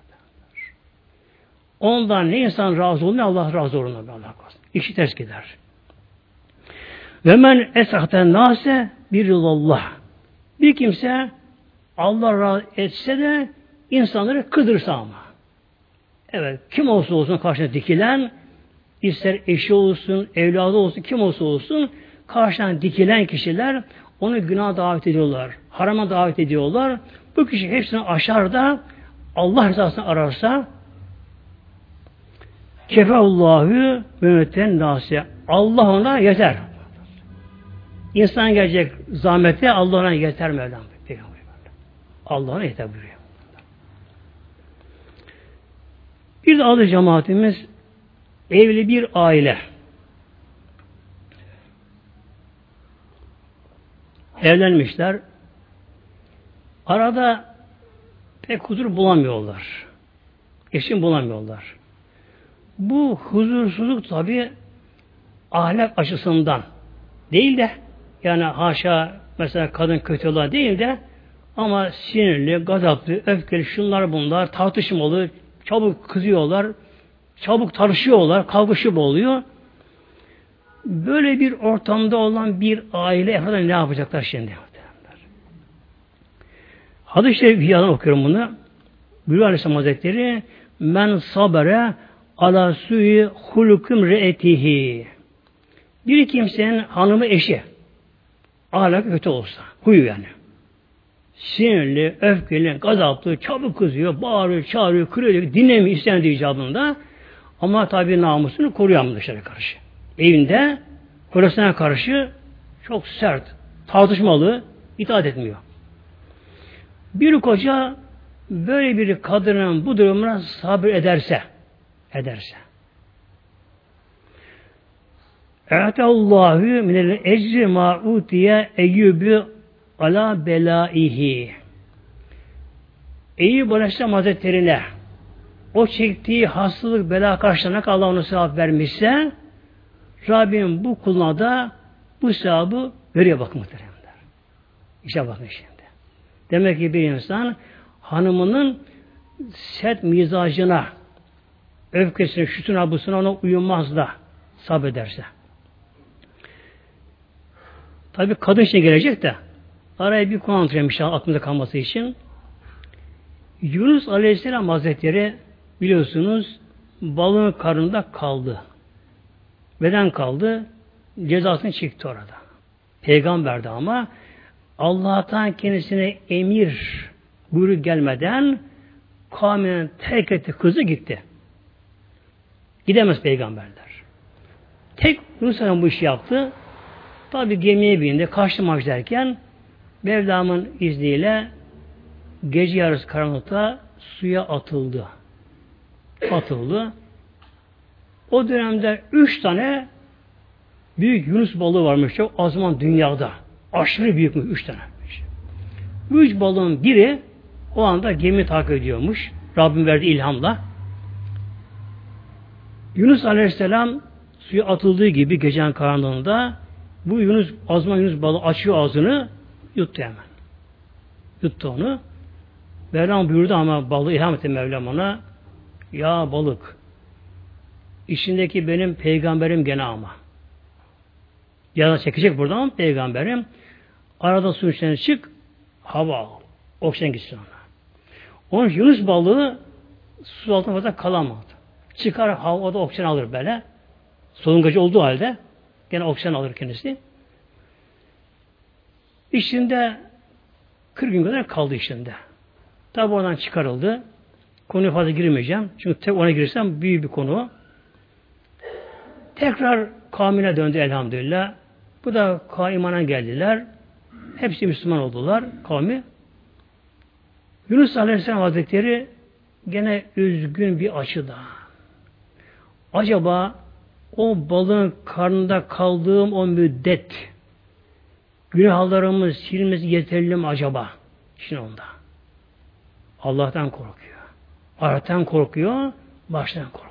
Ondan ne insan razı olur ne Allah razı olur. Allah. İşi ters gider. Ve men esahten nase bir Allah. Bir kimse Allah razı etse de insanları kıdırsa ama. Evet, kim olsa olsun karşına dikilen, ister eşi olsun, evladı olsun, kim olsa olsun, karşına dikilen kişiler onu günah davet ediyorlar. Harama davet ediyorlar. Bu kişi hepsini aşar da Allah rızasını ararsa kefallahu mümmeten nasi. Allah ona yeter. İnsan gelecek zahmete Allah ona yeter Mevlam. Allah ona yeter buyuruyor. Bir de adı cemaatimiz evli bir aile. Evlenmişler. Arada pek huzur bulamıyorlar. Eşim bulamıyorlar. Bu huzursuzluk tabi ahlak açısından değil de yani haşa mesela kadın kötü olan değil de ama sinirli, gazaplı, öfkeli, şunlar bunlar, tartışmalı, çabuk kızıyorlar, çabuk tartışıyorlar, kavgışıp oluyor. Böyle bir ortamda olan bir aile efendim ne yapacaklar şimdi? Hadis-i Şerif okuyorum bunu. Buyuruyor Aleyhisselam Hazretleri men sabere ala suyu hulukum re'etihi. Bir kimsenin hanımı eşi ahlak kötü olsa, huyu yani. Sinirli, öfkeli, gazaplı, çabuk kızıyor, bağırıyor, çağırıyor, kırıyor, dinlemiyor istendiği icabında. Ama tabi namusunu koruyamıyor dışarı karşı. Evinde kocasına karşı çok sert, tartışmalı, itaat etmiyor. Bir koca böyle bir kadının bu durumuna sabır ederse, ederse. Allahu minel ecri ma utiye Eyyubü ala belaihi. Eyyub Aleyhisselam Hazretleri'ne o çektiği hastalık bela karşılığına Allah onu sevap vermişse Rabbim bu kuluna da bu sevabı veriyor bakın muhteremler. İşte bakın şimdi. Demek ki bir insan hanımının sert mizacına öfkesine, şutuna, busuna ona uyumaz da sabrederse. Tabi kadın için gelecek de araya bir konu anlatacağım inşallah aklımda kalması için. Yunus Aleyhisselam Hazretleri biliyorsunuz balığın karnında kaldı. Neden kaldı? Cezasını çekti orada. Peygamberdi ama Allah'tan kendisine emir buyruk gelmeden kavminin terk etti, kızı gitti. Gidemez peygamberler. Tek Yunus bu işi yaptı. Tabi gemiye bindi, kaçtı maç derken Mevlam'ın izniyle gece yarısı karanlıkta suya atıldı. Atıldı. O dönemde üç tane büyük Yunus balığı varmış çok o zaman dünyada. Aşırı büyük mü? Üç tane. Üç balığın biri o anda gemi takip ediyormuş. Rabbim verdi ilhamla. Yunus Aleyhisselam suya atıldığı gibi gecenin karanlığında bu Yunus, azman Yunus balığı açıyor ağzını yuttu hemen. Yuttu onu. Mevlam buyurdu ama balığı ilham etti Mevlam ona. Ya balık içindeki benim peygamberim gene ama. Yana çekecek buradan peygamberim. Arada su içine çık hava al. Oksijen gitsin ona. Onun Yunus balığı su altında fazla kalamadı. Çıkar havada oksijen alır böyle. Solungacı olduğu halde gene oksijen alır kendisi. İçinde 40 gün kadar kaldı içinde. Tabi oradan çıkarıldı. Konuya fazla girmeyeceğim. Çünkü tek ona girsem büyük bir konu. Tekrar kavmine döndü elhamdülillah. Bu da kaimana geldiler. Hepsi Müslüman oldular kavmi. Yunus Aleyhisselam Hazretleri gene üzgün bir açıda. Acaba o balığın karnında kaldığım o müddet günahlarımız silmesi yeterli mi acaba? Şimdi onda. Allah'tan korkuyor. Allah'tan korkuyor, baştan korkuyor.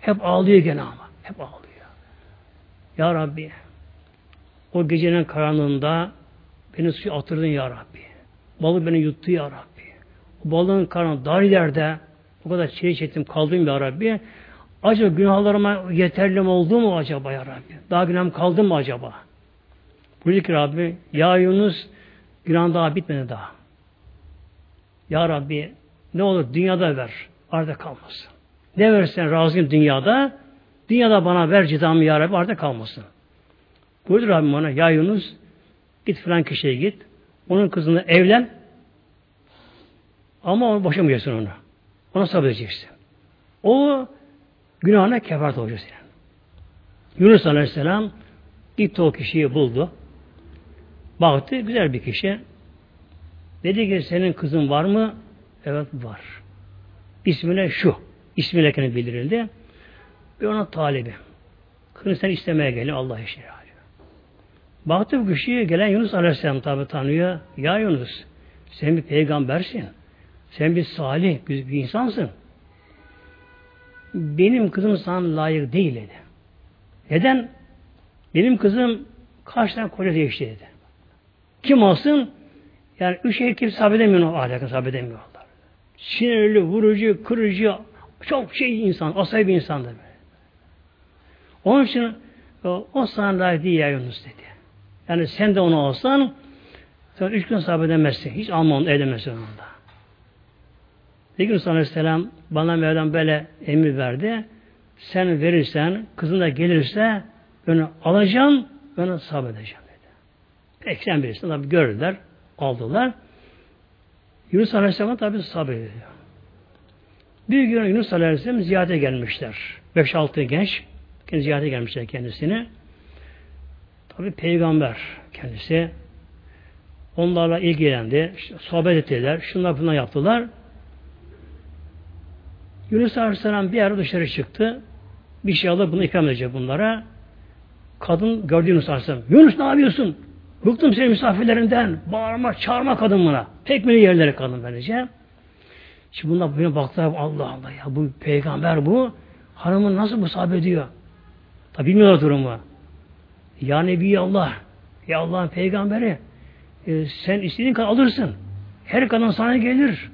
Hep ağlıyor gene ama. Hep ağlıyor. Ya Rabbi o gecenin karanlığında beni suya atırdın Ya Rabbi. Balık beni yuttu Ya Rabbi. O balığın karnı dar ileride o kadar çile çektim kaldım Ya Rabbi. Acaba günahlarıma yeterli mi oldu mu acaba Ya Rabbi? Daha günahım kaldı mı acaba? Buyurdu ki Rabbi Ya Yunus günah daha bitmedi daha. Ya Rabbi ne olur dünyada ver. Arda kalmasın. Ne versen razıyım dünyada. Dünyada bana ver cezamı ya Rabbi arda kalmasın. Buyurdu Rabbim ona ya Yunus git filan kişiye git. Onun kızını evlen ama onu boşamayacaksın onu. Ona sabredeceksin. O günahına kefaret olacak senin. Yunus Aleyhisselam gitti o kişiyi buldu. Baktı güzel bir kişi. Dedi ki senin kızın var mı? Evet var. İsmine şu. İsmiyle kendine bildirildi. Ve ona talibi. Kızını sen istemeye geliyor Allah alıyor. Baktı bu kişiye gelen Yunus Aleyhisselam tabi tanıyor. Ya Yunus sen bir peygambersin. Sen bir salih bir, insansın. Benim kızım sana layık değil dedi. Neden? Benim kızım kaç tane koca değişti dedi. Kim olsun? Yani üç şey kimse sabredemiyor o ahlakını sabredemiyorlar. Sinirli, vurucu, kırıcı, çok şey insan, asayı bir insan da böyle. Onun için o, o sana layık değil ya Yunus dedi. Yani sen de onu olsan sen üç gün sabredemezsin. Hiç alma onu edemezsin onunda. Bir gün Aleyhisselam bana Mevlam böyle emir verdi. sen verirsen, kızın da gelirse ben alacağım, ben onu sabredeceğim dedi. Peki sen bilirsin. Tabi gördüler, aldılar. Yunus Aleyhisselam tabi sabrediyor. Bir gün Yunus Aleyhisselam ziyarete gelmişler. 5-6 genç ziyarete gelmişler kendisini. Tabi peygamber kendisi. Onlarla ilgilendi. Sohbet ettiler. Şunlar bunlar yaptılar. Yunus Aleyhisselam bir ara dışarı çıktı. Bir şey alıp bunu ikram edecek bunlara. Kadın gördü Yunus Aleyhisselam. Yunus ne yapıyorsun? Bıktım senin misafirlerinden. Bağırma, çağırma kadın buna. Tekmeli yerlere kadın böylece. Şimdi bunlar buna baktılar. Allah Allah ya bu peygamber bu. Hanımın nasıl musabbe ediyor? Tabi bilmiyorlar durumu. Ya Nebi Allah. Ya Allah'ın peygamberi. E, sen istediğin kadar alırsın. Her kadın sana gelir.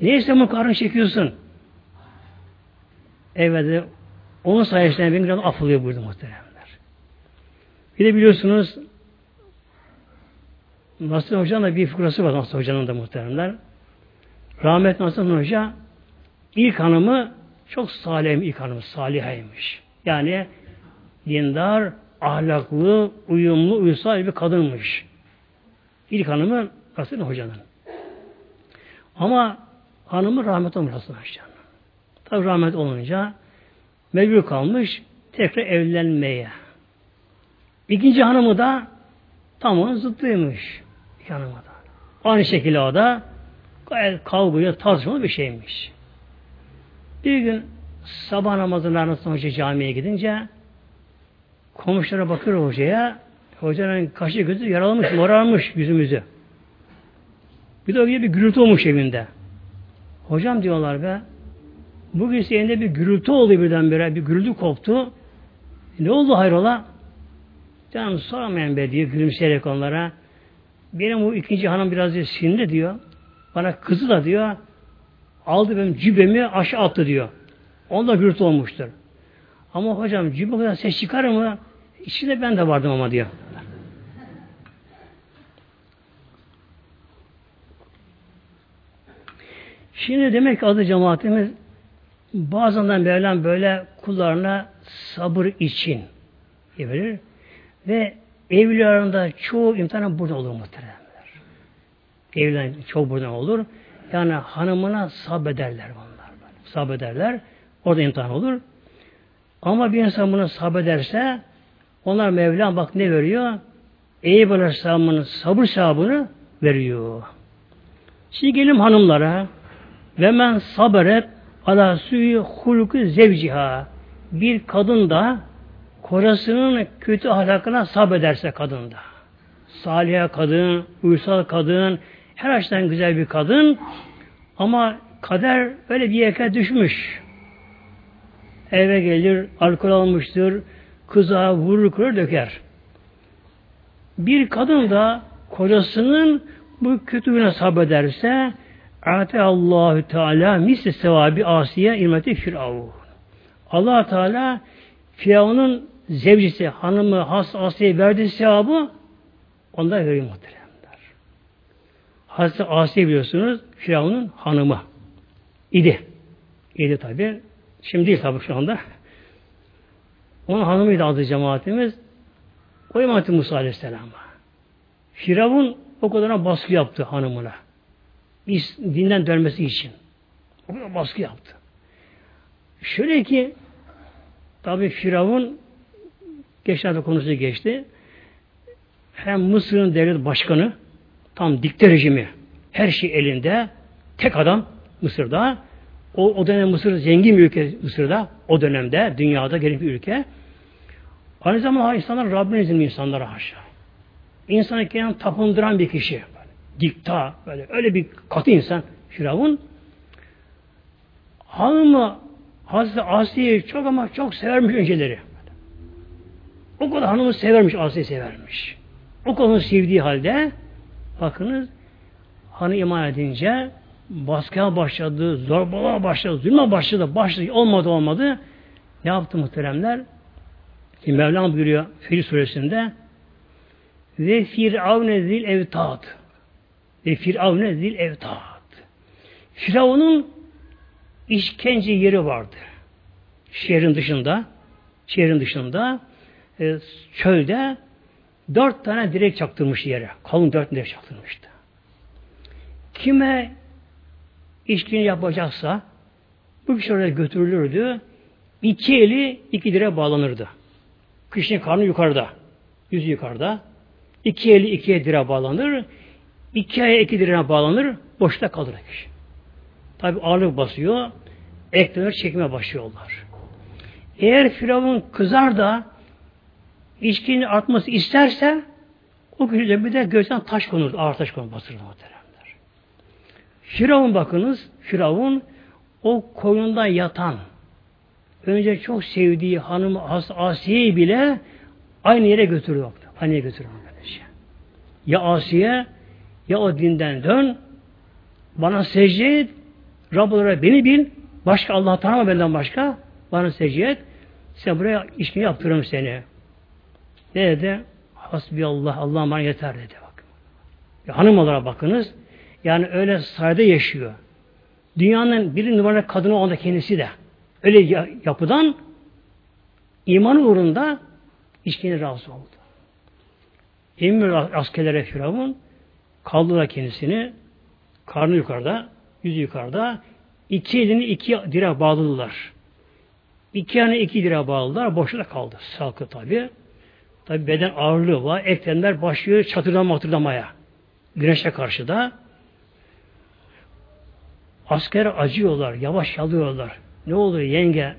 Neyse bu karın çekiyorsun. Evet, onun sayesinde ben biraz affılıyor burada muhteremler. Bir de biliyorsunuz Nasır Hoca'nın da bir fıkrası var Nasır Hoca'nın da muhteremler. Rahmet Nasır Hoca ilk hanımı çok salih ilk hanımı, salihaymış. Yani dindar, ahlaklı, uyumlu, uysal bir kadınmış. İlk hanımı Nasır Hoca'nın. Ama hanımı rahmet olmuş Nasır Hoca'nın. Tabi rahmet olunca mecbur kalmış tekrar evlenmeye. İkinci hanımı da tam onun zıttıymış. Da. Aynı şekilde o da kavgaya tartışmalı bir şeymiş. Bir gün sabah namazından sonra hoca camiye gidince komşulara bakıyor hocaya. Hocanın kaşı gözü yaralamış, morarmış yüzümüzü. Bir de o gibi bir gürültü olmuş evinde. Hocam diyorlar be, bugün senin bir gürültü oldu birdenbire, bir gürültü koptu. Ne oldu hayrola? Canım sormayın be diyor gülümseyerek onlara. Benim bu ikinci hanım biraz diyor, sinirli diyor. Bana kızı da diyor aldı benim cübemi aşağı attı diyor. Onda gürültü olmuştur. Ama hocam cübe kadar ses çıkar mı? İçinde ben de vardım ama diyor. Şimdi demek ki adı cemaatimiz bazen Mevlam böyle kullarına sabır için verir. Ve evlilerinde çoğu imtihan burada olur muhteremler. Evlilerin çoğu buradan olur. Yani hanımına sabrederler bunlar. Sabrederler. Orada imtihan olur. Ama bir insan bunu sabrederse onlar Mevlam bak ne veriyor? Eyüp Aleyhisselam'ın sabır sahabını veriyor. Şimdi gelin hanımlara ve men sabret ala suyu hulku zevciha bir kadın da kocasının kötü ahlakına sabrederse kadın da. Salih kadın, uysal kadın, her açıdan güzel bir kadın ama kader öyle bir yere düşmüş. Eve gelir, alkol almıştır, kıza vurur, kırır, döker. Bir kadın da kocasının bu kötülüğüne sabrederse Ate Allahü Teala misli sevabi asiye ilmeti firavun. Allah Teala Firavun'un zevcisi, hanımı, has Asiye verdiği sevabı onda veriyor muhteremler. Hazreti Asiye biliyorsunuz Firavun'un hanımı idi. İdi tabi. Şimdi değil tabi şu anda. Onun hanımıydı adı cemaatimiz. O emanet Musa Aleyhisselam'a. Firavun o kadar baskı yaptı hanımına. Dinden dönmesi için. O kadar baskı yaptı. Şöyle ki tabi Firavun geçenlerde konusu geçti. Hem Mısır'ın devlet başkanı tam dikte rejimi her şey elinde tek adam Mısır'da o, o dönem Mısır zengin bir ülke Mısır'da o dönemde dünyada gelin bir ülke aynı zamanda insanlar Rabbine izinli insanlara haşa insanı kendini tapındıran bir kişi böyle, dikta böyle öyle bir katı insan Firavun hanımı Hazreti Asiye'yi çok ama çok severmiş önceleri. O kadar hanımı severmiş, Asiye severmiş. O kadar sevdiği halde bakınız hanı iman edince baskıya başladı, zorbalığa başladı, zulme başladı, başladı, olmadı olmadı. Ne yaptı muhteremler? Şimdi Mevlam buyuruyor Fil suresinde ve firavne zil evtad ve firavne zil evtad Firavun'un işkence yeri vardı. şehrin dışında şehrin dışında e, çölde dört tane direk çaktırmış yere. Kalın dört direk çaktırmıştı. Kime içkini yapacaksa bu kişi oraya götürülürdü. İki eli iki direğe bağlanırdı. Kişinin karnı yukarıda. Yüzü yukarıda. İki eli iki direğe bağlanır. İki aya iki direğe bağlanır. Boşta kalır kişi. Tabi ağırlık basıyor. Eklemler çekmeye başlıyorlar. Eğer Firavun kızar da içkinin artması isterse o kişi bir de gözden taş konur, ağır taş konur bastırır muhteremler. Firavun bakınız, Firavun o koyunda yatan önce çok sevdiği hanım As Asiye'yi bile aynı yere götürüyor. Aynı yere götürüyor. Ya Asiye ya o dinden dön bana secde et Rabbullah beni bil başka Allah tanıma benden başka bana secde et sen buraya işini yaptırırım seni. Ne dedi? Hasbi Allah, Allah bana yeter dedi. Bak. Ya hanım olarak bakınız. Yani öyle sayede yaşıyor. Dünyanın bir numaralı kadını onda kendisi de. Öyle yapıdan iman uğrunda içkini razı oldu. Emir askerlere Firavun kaldırdılar kendisini karnı yukarıda, yüzü yukarıda iki elini iki direğe bağladılar. İki yana iki direğe bağladılar. Boşta kaldı. Salkı tabi. Tabi beden ağırlığı var. Eklemler başlıyor çatırdan matırdamaya. Güneşe karşı da. Asker acıyorlar. Yavaş alıyorlar. Ne oluyor yenge?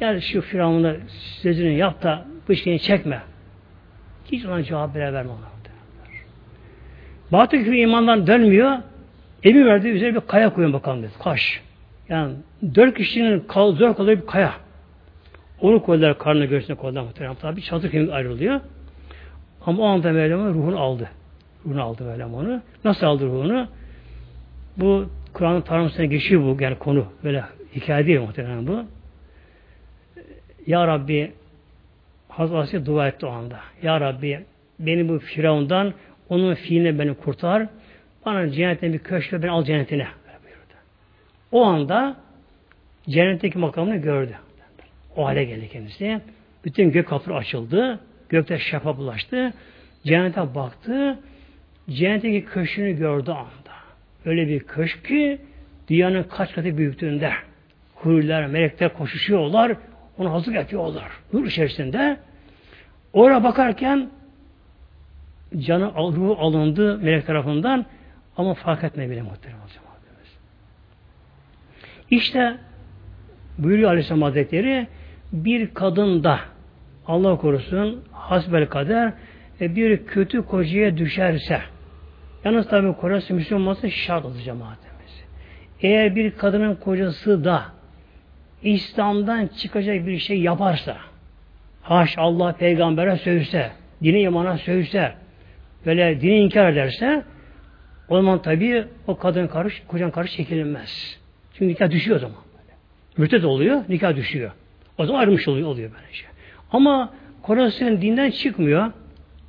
Gel şu firavuna sözünü yap da bu işini çekme. Hiç ona cevap bile verme ona. Batı küfür imandan dönmüyor. Evi verdi üzerine bir kaya koyun bakalım dedi. Kaş. Yani dört kişinin kal, zor kalıyor bir kaya. Onu koydular karnına göğsüne koydular muhtemelen. Tabi çatır kemik ayrılıyor. Ama o anda Mevlam ruhunu aldı. Ruhunu aldı Mevlam onu. Nasıl aldı ruhunu? Bu Kur'an'ın tarımsına geçiyor bu yani konu. Böyle hikaye değil muhtemelen bu. Ya Rabbi Hazreti dua etti o anda. Ya Rabbi beni bu Firavundan onun fiiline beni kurtar. Bana cennetten bir köşke beni al cennetine. O anda cennetteki makamını gördü. O hale geldi kendisi. Bütün gök kapıları açıldı. Gökte şafa bulaştı. Cennete baktı. Cennetteki köşkünü gördü anda. Öyle bir köşk ki dünyanın kaç katı büyüklüğünde. Huriler, melekler koşuşuyorlar. Onu hazır yapıyorlar. Nur içerisinde. Oraya bakarken canı ruhu alındı melek tarafından ama fark etmedi bile muhterem hocam. İşte buyuruyor Aleyhisselam Hazretleri bir kadın da Allah korusun hasbel kader e, bir kötü kocaya düşerse yalnız tabi kocası Müslüman olması şart olacak cemaatimiz. Eğer bir kadının kocası da İslam'dan çıkacak bir şey yaparsa haş Allah peygambere sövse dini imana sövse böyle dini inkar ederse o zaman tabi o kadın karış, kocan karış çekilmez. Çünkü nikah düşüyor o zaman. Mürtet oluyor, nikah düşüyor. O zaman ayrılmış oluyor, oluyor böylece. Ama Kocasının dinden çıkmıyor.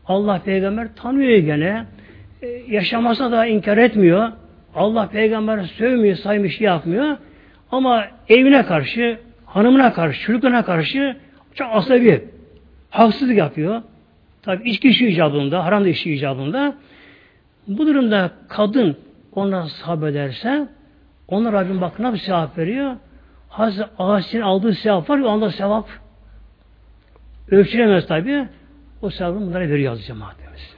Allah peygamber tanıyor gene. E, yaşamasına da inkar etmiyor. Allah peygamber sövmüyor, saymış şey yapmıyor. Ama evine karşı, hanımına karşı, çocuklarına karşı çok asabi, haksızlık yapıyor. Tabi içki işi icabında, haram da işi icabında. Bu durumda kadın ona sabrederse ona Rabbim bak nasıl sevap veriyor? Hazreti Asi'nin aldığı sevap var ya onda sevap ölçülemez tabi. O sevabı bunlara veriyor Hazreti Cemaatimiz.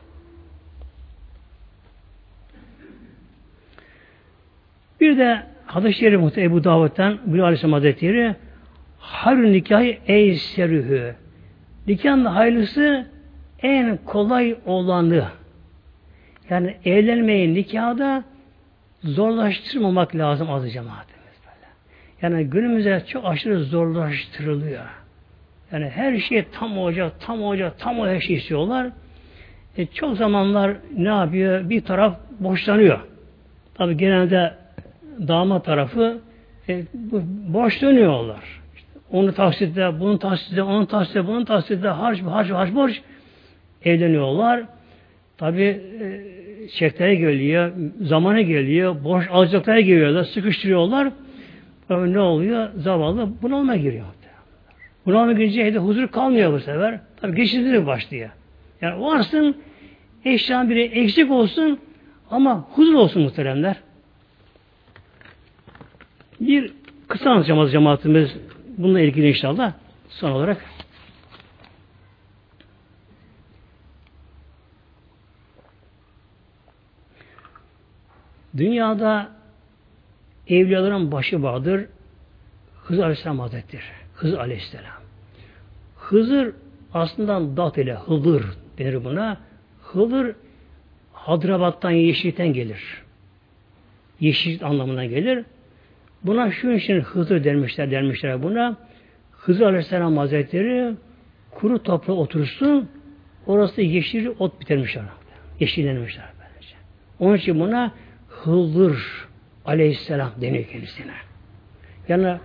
Bir de hadis-i şerif muhtemelen Ebu Davud'dan Bülü Aleyhisselam Hazretleri Harun nikahı eyserühü nikahın hayırlısı en kolay olanı yani evlenmeyi nikahda zorlaştırmamak lazım azı böyle. Yani günümüzde çok aşırı zorlaştırılıyor. Yani her şey tam olacak, tam olacak, tam olacak her şey istiyorlar. E, çok zamanlar ne yapıyor? Bir taraf boşlanıyor. Tabi genelde damat tarafı e, boş dönüyorlar. İşte onu taksitle, bunun taksitle, onun taksitle, bunun taksitle harç, harç, harç, borç evleniyorlar. Tabi e, çekleri geliyor, zamanı geliyor, boş alacaklara geliyorlar, sıkıştırıyorlar. Ama ne oluyor? Zavallı bunalma giriyor. Bunalma girince evde huzur kalmıyor bu sefer. Tabi geçici başlıyor. Yani varsın eşyan biri eksik olsun ama huzur olsun muhteremler. Bir kısa anlatacağım cemaatimiz bununla ilgili inşallah. Son olarak Dünyada evliyaların başı vardır. Hızır Aleyhisselam Hazretleri. Hızır Aleyhisselam. Hızır aslında dat ile Hızır denir buna. Hızır Hadrabat'tan Yeşil'den gelir. Yeşil anlamına gelir. Buna şu için Hızır dermişler, dermişler buna. Hızır Aleyhisselam Hazretleri kuru toprağa otursun, orası yeşil ot bitirmişler. Yeşillenmişler böylece. Onun için buna Hızır Aleyhisselam deniyor kendisine. Yani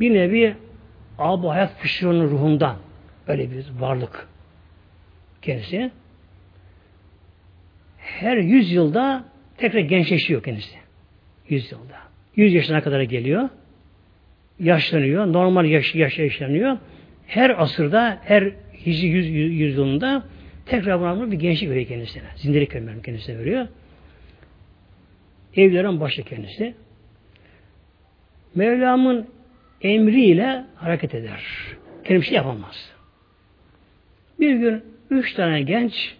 bir nevi Abu Hayat fışırının ruhundan öyle bir varlık kendisi. Her yüz yılda tekrar gençleşiyor kendisi. Yüz yılda. Yüz yaşına kadar geliyor. Yaşlanıyor. Normal yaş, yaş yaşlanıyor. Her asırda, her hicri yüz, yüz, yüz yılında tekrar buna bir gençlik veriyor kendisine. Zindelik kendisine veriyor. Evlerin başı kendisi. Mevlam'ın emriyle hareket eder. Bir şey yapamaz. Bir gün üç tane genç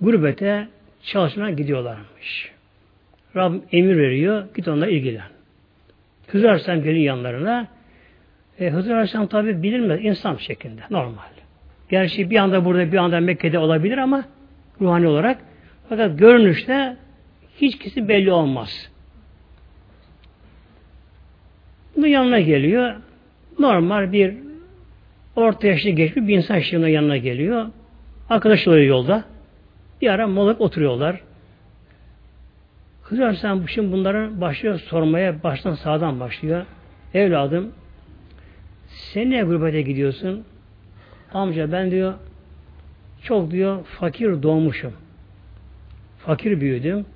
gurbete çalışmaya gidiyorlarmış. Rabbim emir veriyor, git onunla ilgilen. Hızır geliyor yanlarına. E, Hızır tabi bilinmez, insan şeklinde, normal. Gerçi bir anda burada, bir anda Mekke'de olabilir ama ruhani olarak. Fakat görünüşte hiç kişi belli olmaz. Bu yanına geliyor. Normal bir orta yaşlı geçmiş bir insan şimdi yanına geliyor. Arkadaşları yolda. Bir ara molak oturuyorlar. Hızır Aleyhisselam şimdi bunların başlıyor sormaya, baştan sağdan başlıyor. Evladım, sen niye gurbete gidiyorsun? Amca ben diyor, çok diyor fakir doğmuşum. Fakir büyüdüm.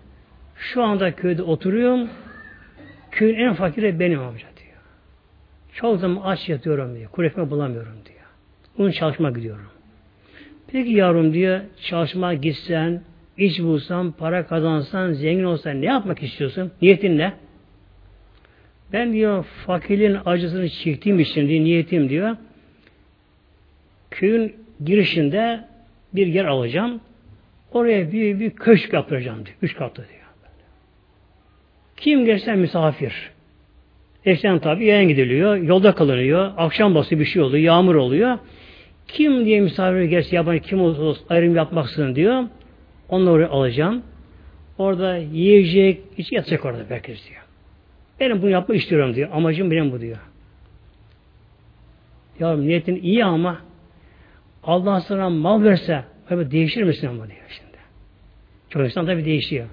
Şu anda köyde oturuyorum. Köyün en fakiri benim amca diyor. Çok zaman aç yatıyorum diyor. Kuru bulamıyorum diyor. Onun çalışma gidiyorum. Peki yavrum diyor, çalışma gitsen, iş bulsan, para kazansan, zengin olsan ne yapmak istiyorsun? Niyetin ne? Ben diyor fakirin acısını çektiğim için diye niyetim diyor. Köyün girişinde bir yer alacağım. Oraya bir, bir köşk yaptıracağım diyor. Üç katlı diyor. Kim gelirse misafir. Eşten tabi yayan gidiliyor, yolda kalınıyor, akşam bası bir şey oluyor, yağmur oluyor. Kim diye misafir gelirse yabancı kim olursa olsun ayrım yapmaksın diyor. Onları oraya alacağım. Orada yiyecek, hiç yatacak orada herkes diyor. Benim bunu yapmak istiyorum diyor. Amacım benim bu diyor. Ya niyetin iyi ama Allah sana mal verse değişir misin ama diyor şimdi. Çok insan tabi değişiyor.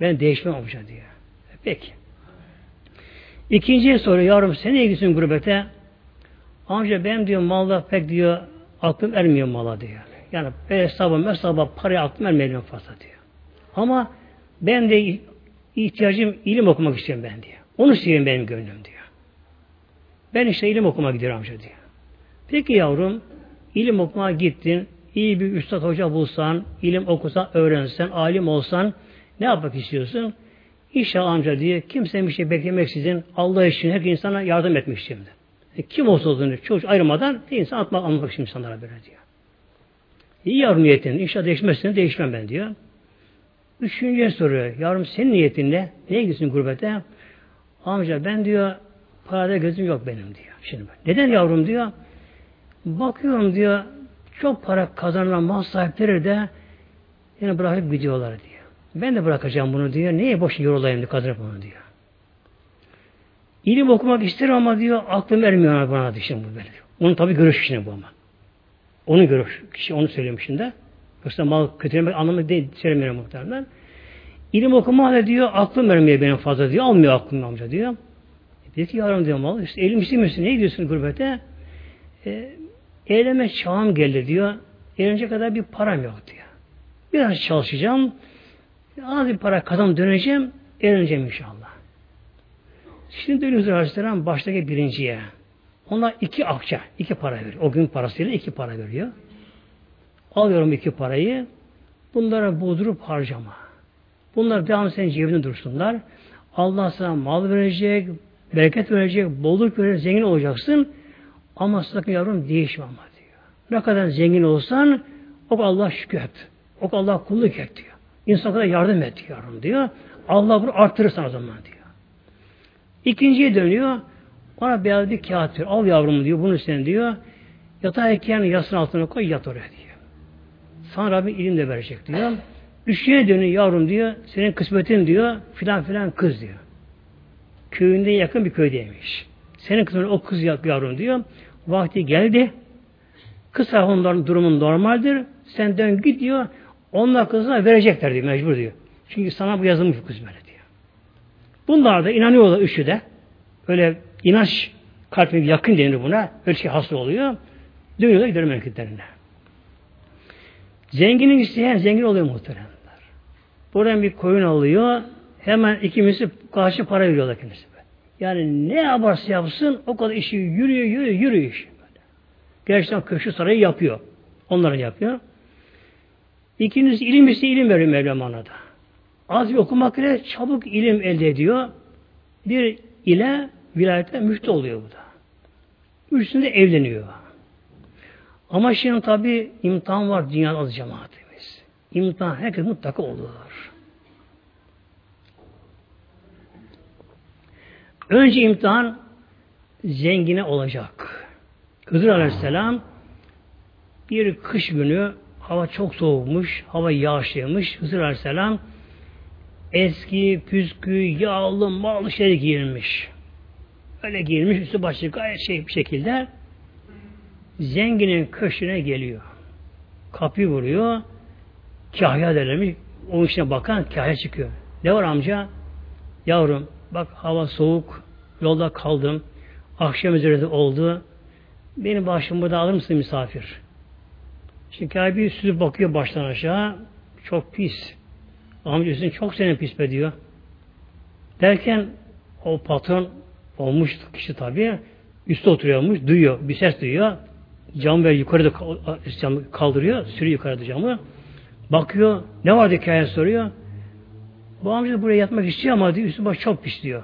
Ben değişmem amca diyor. Peki. İkinci soru yavrum sen ne gidiyorsun gurbete? Amca benim diyor malda pek diyor aklım ermiyor mala diyor. Yani hesabım hesaba paraya aklım ermiyor fazla diyor. Ama ben de ihtiyacım ilim okumak istiyorum ben diyor. Onu istiyorum benim gönlüm diyor. Ben işte ilim okumaya gidiyorum amca diyor. Peki yavrum ilim okumaya gittin, iyi bir üstad hoca bulsan, ilim okusan, öğrensen, alim olsan ne yapmak istiyorsun? İnşallah amca diye kimsenin bir şey beklemeksizin Allah için her insana yardım etmek istiyorum. E, kim olsa olsun çocuk ayrılmadan insan atmak anlamak için insanlara böyle diyor. İyi yavrum niyetin. İnşallah değişmezsin değişmem ben diyor. Üçüncüye soruyor. Yavrum senin niyetin ne? Neye gidiyorsun gurbete? Amca ben diyor parada gözüm yok benim diyor. Şimdi neden yavrum diyor? Bakıyorum diyor çok para kazanan mal sahipleri de yine bırakıp gidiyorlar diyor. Ben de bırakacağım bunu diyor. Neye boş yorulayım diyor. Kazanıp bunu diyor. İlim okumak isterim ama diyor aklım ermiyor bana diyor. Şimdi bu böyle diyor. Onun tabi görüş kişinin bu ama. Onun görüş kişi onu söylemişim de. Yoksa mal kötülemek anlamı değil söylemiyorum muhtemelen. İlim okuma da diyor aklım ermiyor benim fazla diyor. Almıyor aklım amca diyor. E peki yavrum diyor mal. İşte elim istemiyorsun. Ne gidiyorsun gurbete? E, eyleme çağım geldi diyor. Eğlence kadar bir param yok diyor. Biraz çalışacağım. Az bir para kazan döneceğim, evleneceğim inşallah. Şimdi dönüyoruz Aleyhisselam baştaki birinciye. Ona iki akça, iki para veriyor. O gün parasıyla iki para veriyor. Alıyorum iki parayı. Bunlara bozdurup harcama. Bunlar devamlı senin cebinde dursunlar. Allah sana mal verecek, bereket verecek, bolluk verecek, zengin olacaksın. Ama sakın yavrum değişme ama diyor. Ne kadar zengin olsan o Allah şükür et. O Allah kulluk et diyor. İnsan kadar yardım et yavrum diyor. Allah bunu arttırır o zaman diyor. İkinciye dönüyor. Ona beyaz bir kağıt veriyor. Al yavrum diyor. Bunu sen diyor. Yatağıyken yasın altına koy yat oraya diyor. Sana Rabbim ilim de verecek diyor. Üçüncüye dönüyor yavrum diyor. Senin kısmetin diyor. Filan filan kız diyor. Köyünde yakın bir köydeymiş. Senin kızın o kız yavrum diyor. Vakti geldi. Kız onların durumun normaldir. Sen dön git diyor. Onlar kızına verecekler diyor. Mecbur diyor. Çünkü sana bu yazılmış kız böyle diyor. Bunlar da inanıyorlar üçü de. Öyle inanç kalbine yakın denir buna. Öyle şey hasıl oluyor. Dönüyorlar gidiyor memleketlerine. Zenginin isteyen zengin oluyor muhteremler. Buradan bir koyun alıyor. Hemen ikimizi karşı para veriyorlar kendisi. Yani ne yaparsa yapsın o kadar işi yürüyor, yürüyor, yürüyor iş. Gerçekten köşkü sarayı yapıyor. Onları yapıyor. İkincisi ilim ise ilim veriyor Mevlam da. Az bir okumak ile çabuk ilim elde ediyor. Bir ile vilayette müftü oluyor bu da. Üçünde evleniyor. Ama şimdi tabi imtihan var dünyada az cemaatimiz. İmtihan herkes mutlaka olur. Önce imtihan zengine olacak. Hızır Aleyhisselam bir kış günü hava çok soğukmuş, hava yağışlıymış. Hızır Aleyhisselam eski, püskü, yağlı, mal şey giyinmiş. Öyle giyinmiş, üstü başı gayet şey bir şekilde zenginin köşküne geliyor. Kapıyı vuruyor. Kahya derlemiş. Onun içine bakan kahya çıkıyor. Ne var amca? Yavrum bak hava soğuk. Yolda kaldım. Akşam üzerinde oldu. Benim başımı burada alır mısın misafir? Şimdi kahya süzüp bakıyor baştan aşağı. Çok pis. Amca üstün çok senin pis be diyor. Derken o patron olmuş kişi tabii üstte oturuyormuş, duyuyor, bir ses duyuyor. Cam ver yukarıda kaldırıyor, sürüyor yukarıda camı. Bakıyor, ne var hikaye soruyor. Bu amca buraya yatmak istiyor ama diyor, üstü baş çok pis diyor.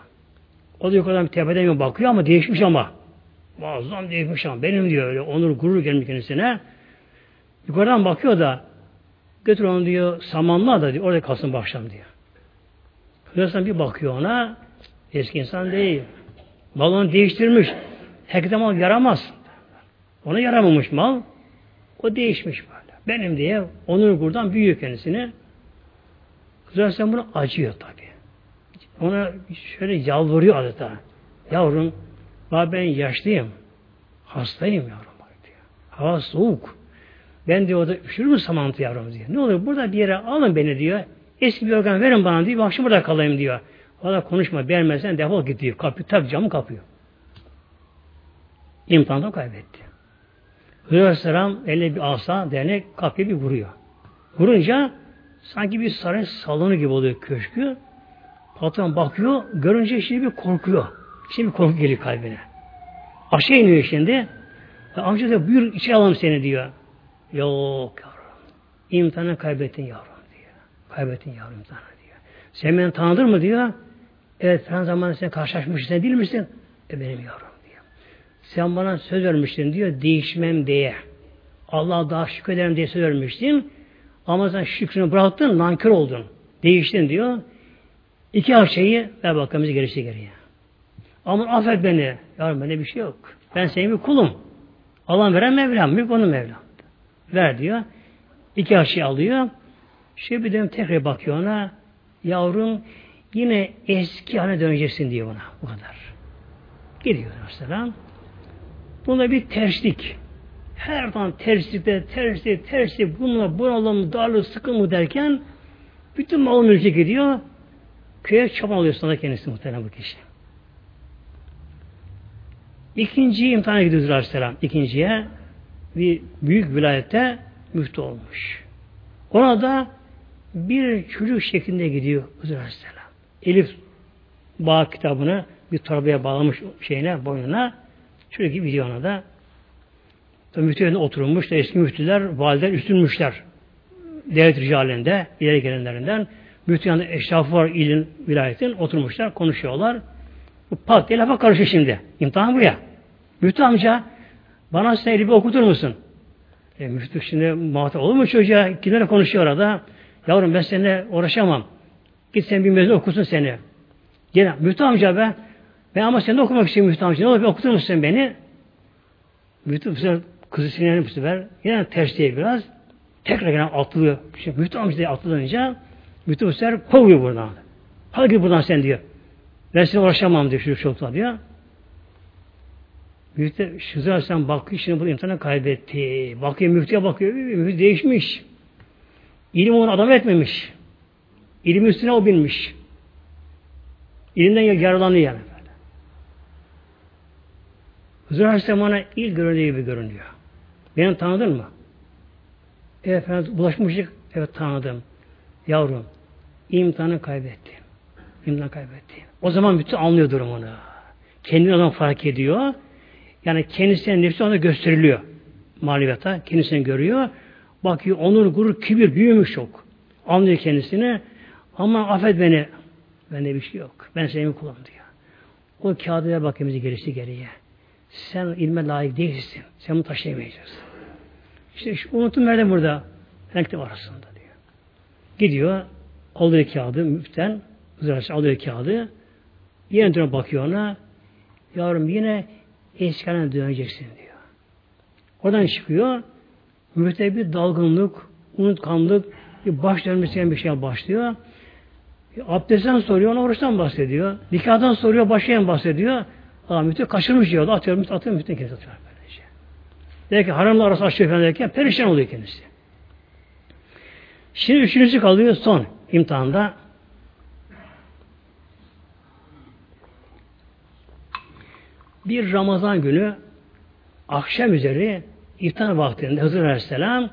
O da yukarıdan tepeden bakıyor ama değişmiş ama. Muazzam değişmiş ama. Benim diyor öyle onur gurur gelmiş kendisine. Yukarıdan bakıyor da götür onu diyor samanlığa da diyor orada kalsın başlam diyor. Hüdasan bir bakıyor ona eski insan değil. Balonu değiştirmiş. Herkese mal yaramaz. Ona yaramamış mal. O değişmiş böyle. Benim diye onur gururdan büyüyor kendisini. Sen bunu acıyor tabi. Ona şöyle yalvarıyor adeta. Yavrum, ben yaşlıyım. Hastayım yavrum. Diyor. Hava soğuk. Ben diyor orada üşür mü samantı yavrum diyor. Ne olur burada bir yere alın beni diyor. Eski bir organ verin bana diyor. Akşam burada kalayım diyor. Valla konuşma beğenmezsen defol git diyor. Kapı, tak camı kapıyor. İmtihanı kaybetti. Aleyhisselam eline bir asa dernek kapıyı bir vuruyor. Vurunca sanki bir saray salonu gibi oluyor köşkü. Patron bakıyor, görünce şimdi bir korkuyor. Şimdi bir korku geliyor kalbine. Aşağı iniyor şimdi. Amca diyor, buyur içeri alalım seni diyor. Yok yavrum. İmtihanı kaybettin yavrum diyor. Kaybettin yavrum imtihanı diyor. Sen beni tanıdın mı diyor. Evet falan zamanında sen karşılaşmışsın sen değil misin? E benim yavrum diyor. Sen bana söz vermiştin diyor değişmem diye. Allah daha şükrederim diye söz vermiştin. Ama sen şükrünü bıraktın, nankör oldun. Değiştin diyor. İki akçayı ver bakalım bizi gerisi geriye. Ama affet beni. Yavrum bende bir şey yok. Ben senin bir kulum. Allah veren Mevlam, mülk onun Mevlam. Ver diyor. İki akçayı alıyor. Şöyle bir dönem tekrar bakıyor ona. Yavrum yine eski haline döneceksin diyor ona. Bu kadar. Gidiyor mesela. Bunda bir terslik. Her zaman terslikte, terslik, terslik, bununla bunalım, darlık, sıkıntı derken bütün mal mülke gidiyor. Köye çoban oluyor sonra kendisi muhtemelen bu kişi. İkinci imtihana gidiyoruz Aleyhisselam. İkinciye bir büyük vilayette müftü olmuş. Ona da bir çocuk şeklinde gidiyor Hızır Aleyhisselam. Elif Bağ kitabını bir torbaya bağlamış şeyine, boynuna. Şöyle gibi gidiyor ona da. Müftü oturmuş da eski müftüler, valideler üstünmüşler. Devlet ricalinde, ileri gelenlerinden. Müftü yanında eşrafı var ilin, vilayetin. Oturmuşlar, konuşuyorlar. Bu pat diye lafa karışıyor şimdi. İmtihan bu ya. Müftü amca, bana sen bir okutur musun? E, müftü şimdi muhatap olur mu çocuğa? Kimlerle konuşuyor orada? Yavrum ben seninle uğraşamam. Git sen bir mezun okusun seni. Gene müftü amca be. Ben ama sen de okumak istiyorum müftü amca. Ne olur bir okutur musun beni? Müftü bu sefer kızı sinirlenip bu sefer. Yine ters diye biraz. Tekrar gene atlıyor. Şimdi müftü amca diye atlayınca müftü bu sefer kovuyor buradan. Hadi git buradan sen diyor. Ben seni uğraşamam diyor şu çocukla diyor. Müftü Şüzü Aleyhisselam bakıyor şimdi bu imtihanı kaybetti. Bakıyor müftüye bakıyor. Müftü değişmiş. İlim onu adam etmemiş. İlim üstüne o binmiş. İlimden yararlanıyor yani. Böyle. Hızır Aleyhisselam ona ilk göründüğü gibi görünüyor. Beni tanıdın mı? Evet efendim bulaşmışlık. Evet tanıdım. Yavrum imtihanı kaybetti. İmtihanı kaybetti. O zaman bütün anlıyor durumunu. Kendini adam fark ediyor. Yani kendisine nefsi ona gösteriliyor. Maneviyata kendisini görüyor. Bakıyor onur, gurur, kibir büyümüş çok. Anlıyor kendisini. Ama affet beni. Bende bir şey yok. Ben seni kullanım diyor. O kağıdı ver bakayım gelişti geriye. Sen ilme layık değilsin. Sen bunu taşıyamayacaksın. İşte şu unuttum nerede burada? Renkte arasında diyor. Gidiyor. Alıyor kağıdı müften. Alıyor kağıdı. Yine bakıyor ona. Yavrum yine eski döneceksin diyor. Oradan çıkıyor. Müfte bir dalgınlık, unutkanlık, bir baş dönmesi bir şey başlıyor. Abdestten soruyor, ona oruçtan bahsediyor. Nikahdan soruyor, başlayan bahsediyor. Aa, müftü kaçırmış diyor. Atıyor, müftü atıyor, müftü kendisi atıyor. Böylece. Der ki haramla arası açıyor falan derken perişan oluyor kendisi. Şimdi üçüncüsü kalıyor son imtihanda. Bir Ramazan günü akşam üzeri iftar vaktinde Hızır Aleyhisselam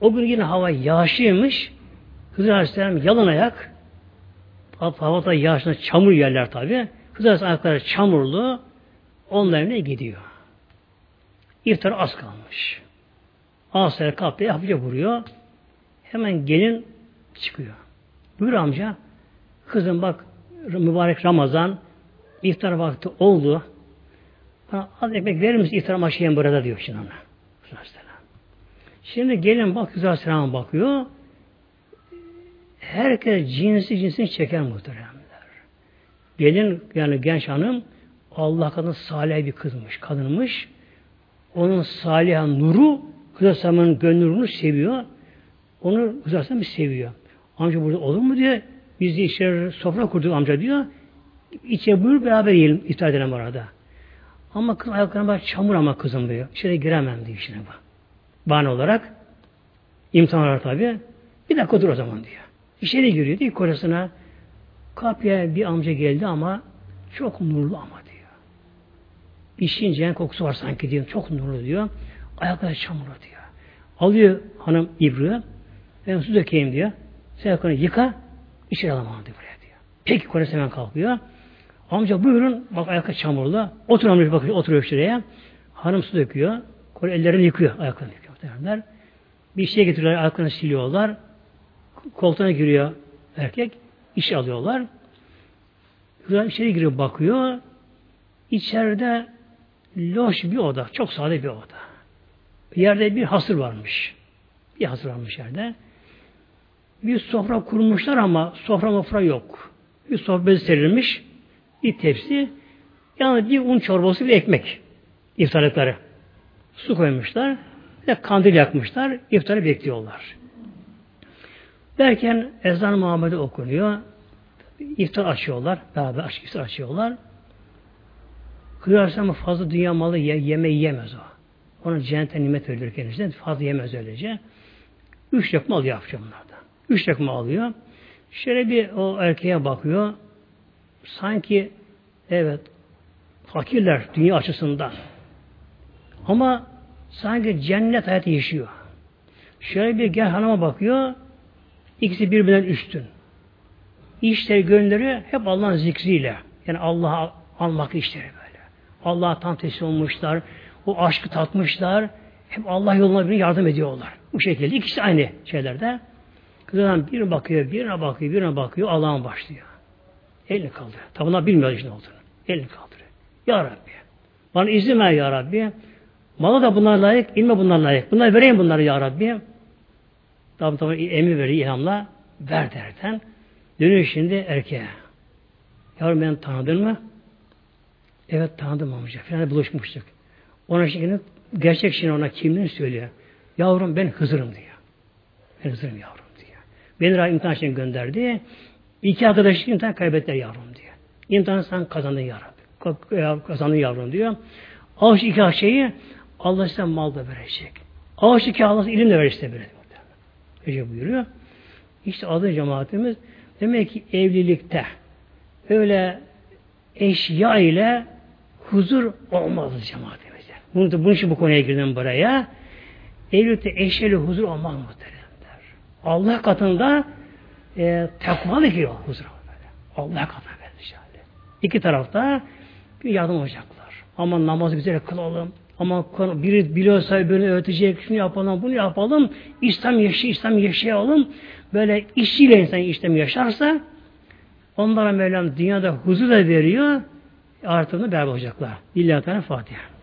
o gün yine hava yağışlıymış. Hızır Aleyhisselam yalın ayak havada yağışına çamur yerler tabi. Hızır Aleyhisselam ayakları çamurlu evine gidiyor. İftar az kalmış. Asya kapıya hafifçe vuruyor. Hemen gelin çıkıyor. Buyur amca. Kızım bak mübarek Ramazan iftar vakti oldu. Bana az ekmek verir misin iftar maşiyen burada diyor şimdi ona. Şimdi gelin bak Güzel Selam bakıyor. Herkes cinsi cinsini çeker muhteremler. Gelin yani genç hanım Allah kadın salih bir kızmış, kadınmış. Onun salih nuru Güzel Selam'ın gönlünü seviyor. Onu Selam seviyor. Amca burada olur mu diyor. Biz de içeri sofra kurduk amca diyor. İçe buyur beraber yiyelim iftar edelim arada. Ama kız ayaklarına bak çamur ama kızım diyor. İçeri giremem diyor işine bak. Bahane olarak imtihanlar tabi. Bir dakika dur o zaman diyor. İçeri giriyor diyor kocasına. Kapıya bir amca geldi ama çok nurlu ama diyor. İşince kokusu var sanki diyor. Çok nurlu diyor. Ayakları çamurlu diyor. Alıyor hanım ibriği. Ben su dökeyim diyor. Sen yıka. İçeri alamam diyor buraya diyor. Peki kocası hemen kalkıyor. Amca buyurun. Bak ayakları çamurlu. Otur amca bakıyor. Oturuyor şuraya. Hanım su döküyor. Kore ellerini yıkıyor. Ayaklarını yıkıyor. Derler. Bir şey getiriyorlar. Ayaklarını siliyorlar. Koltuğuna giriyor erkek. iş alıyorlar. Güzel içeri giriyor bakıyor. İçeride loş bir oda. Çok sade bir oda. Yerde bir hasır varmış. Bir hasır varmış yerde. Bir sofra kurmuşlar ama sofra mofra yok. Bir sofra serilmiş. Bir tepsi. Yani bir un çorbası bir ekmek. İftarlıkları. Su koymuşlar. Ve kandil yakmışlar. İftarı bekliyorlar. Derken ezan Muhammed'e okunuyor. İftar açıyorlar. Beraber aç, iftar açıyorlar. Kıyarsa fazla dünya malı ye, yeme yemez o. Ona cennete nimet verilir kendisine. Fazla yemez öylece. Üç lokma alıyor bunlardan. Üç lokma alıyor. Şöyle bir o erkeğe bakıyor. Sanki evet fakirler dünya açısından. Ama sanki cennet hayatı yaşıyor. Şöyle bir gel hanıma bakıyor. İkisi birbirinden üstün. İşleri, gönülleri hep Allah'ın zikriyle. Yani Allah'a Almak işleri böyle. Allah'a tam teslim olmuşlar. O aşkı tatmışlar. Hep Allah yoluna bir yardım ediyorlar. Bu şekilde ikisi aynı şeylerde. Kızdan birine bakıyor, birine bakıyor, birine bakıyor, Allah'ın başlıyor. Elini kaldırıyor. Tabi bunlar bilmiyor ne olduğunu. Elini kaldırıyor. Ya Rabbi. Bana izin ver Ya Rabbi. Malı da bunlar layık, ilme bunlar layık. Bunlar vereyim bunları Ya Rabbi. Tabi tabi emir veriyor ilhamla. Ver derken. Dönüyor şimdi erkeğe. Yavrum ben tanıdın mı? Evet tanıdım amca. Falan buluşmuştuk. Ona şimdi gerçek şimdi ona kimliğini söylüyor. Yavrum ben Hızır'ım diyor. Ben Hızır'ım yavrum diyor. Beni Rahim imtihan için gönderdi. İki arkadaş imtihan kaybettiler yavrum diyor. İmtihanı sen kazandın ya Rabbi. Kazandın yavrum diyor. Ağaç iki şeyi Allah size mal da verecek. Ağaç iki Allah ilim de verecek böyle. Öyle buyuruyor. İşte adı cemaatimiz demek ki evlilikte öyle eşya ile huzur olmaz cemaatimize. Bunu, bunun için bu konuya girdim buraya. Evlilikte eşya ile huzur olmaz muhteremler. Allah katında e, takvalı giriyor huzur. Allah katında böyle. İki tarafta bir yardım olacaklar. Ama namazı güzel kılalım. Ama biri biliyorsa böyle öğretecek, şunu yapalım, bunu yapalım. İslam yaşay, İslam yaşayalım. Böyle işçiyle insan İslam yaşarsa onlara Mevlam dünyada huzur da veriyor. Artık da beraber olacaklar. Lillahi Teala Fatiha.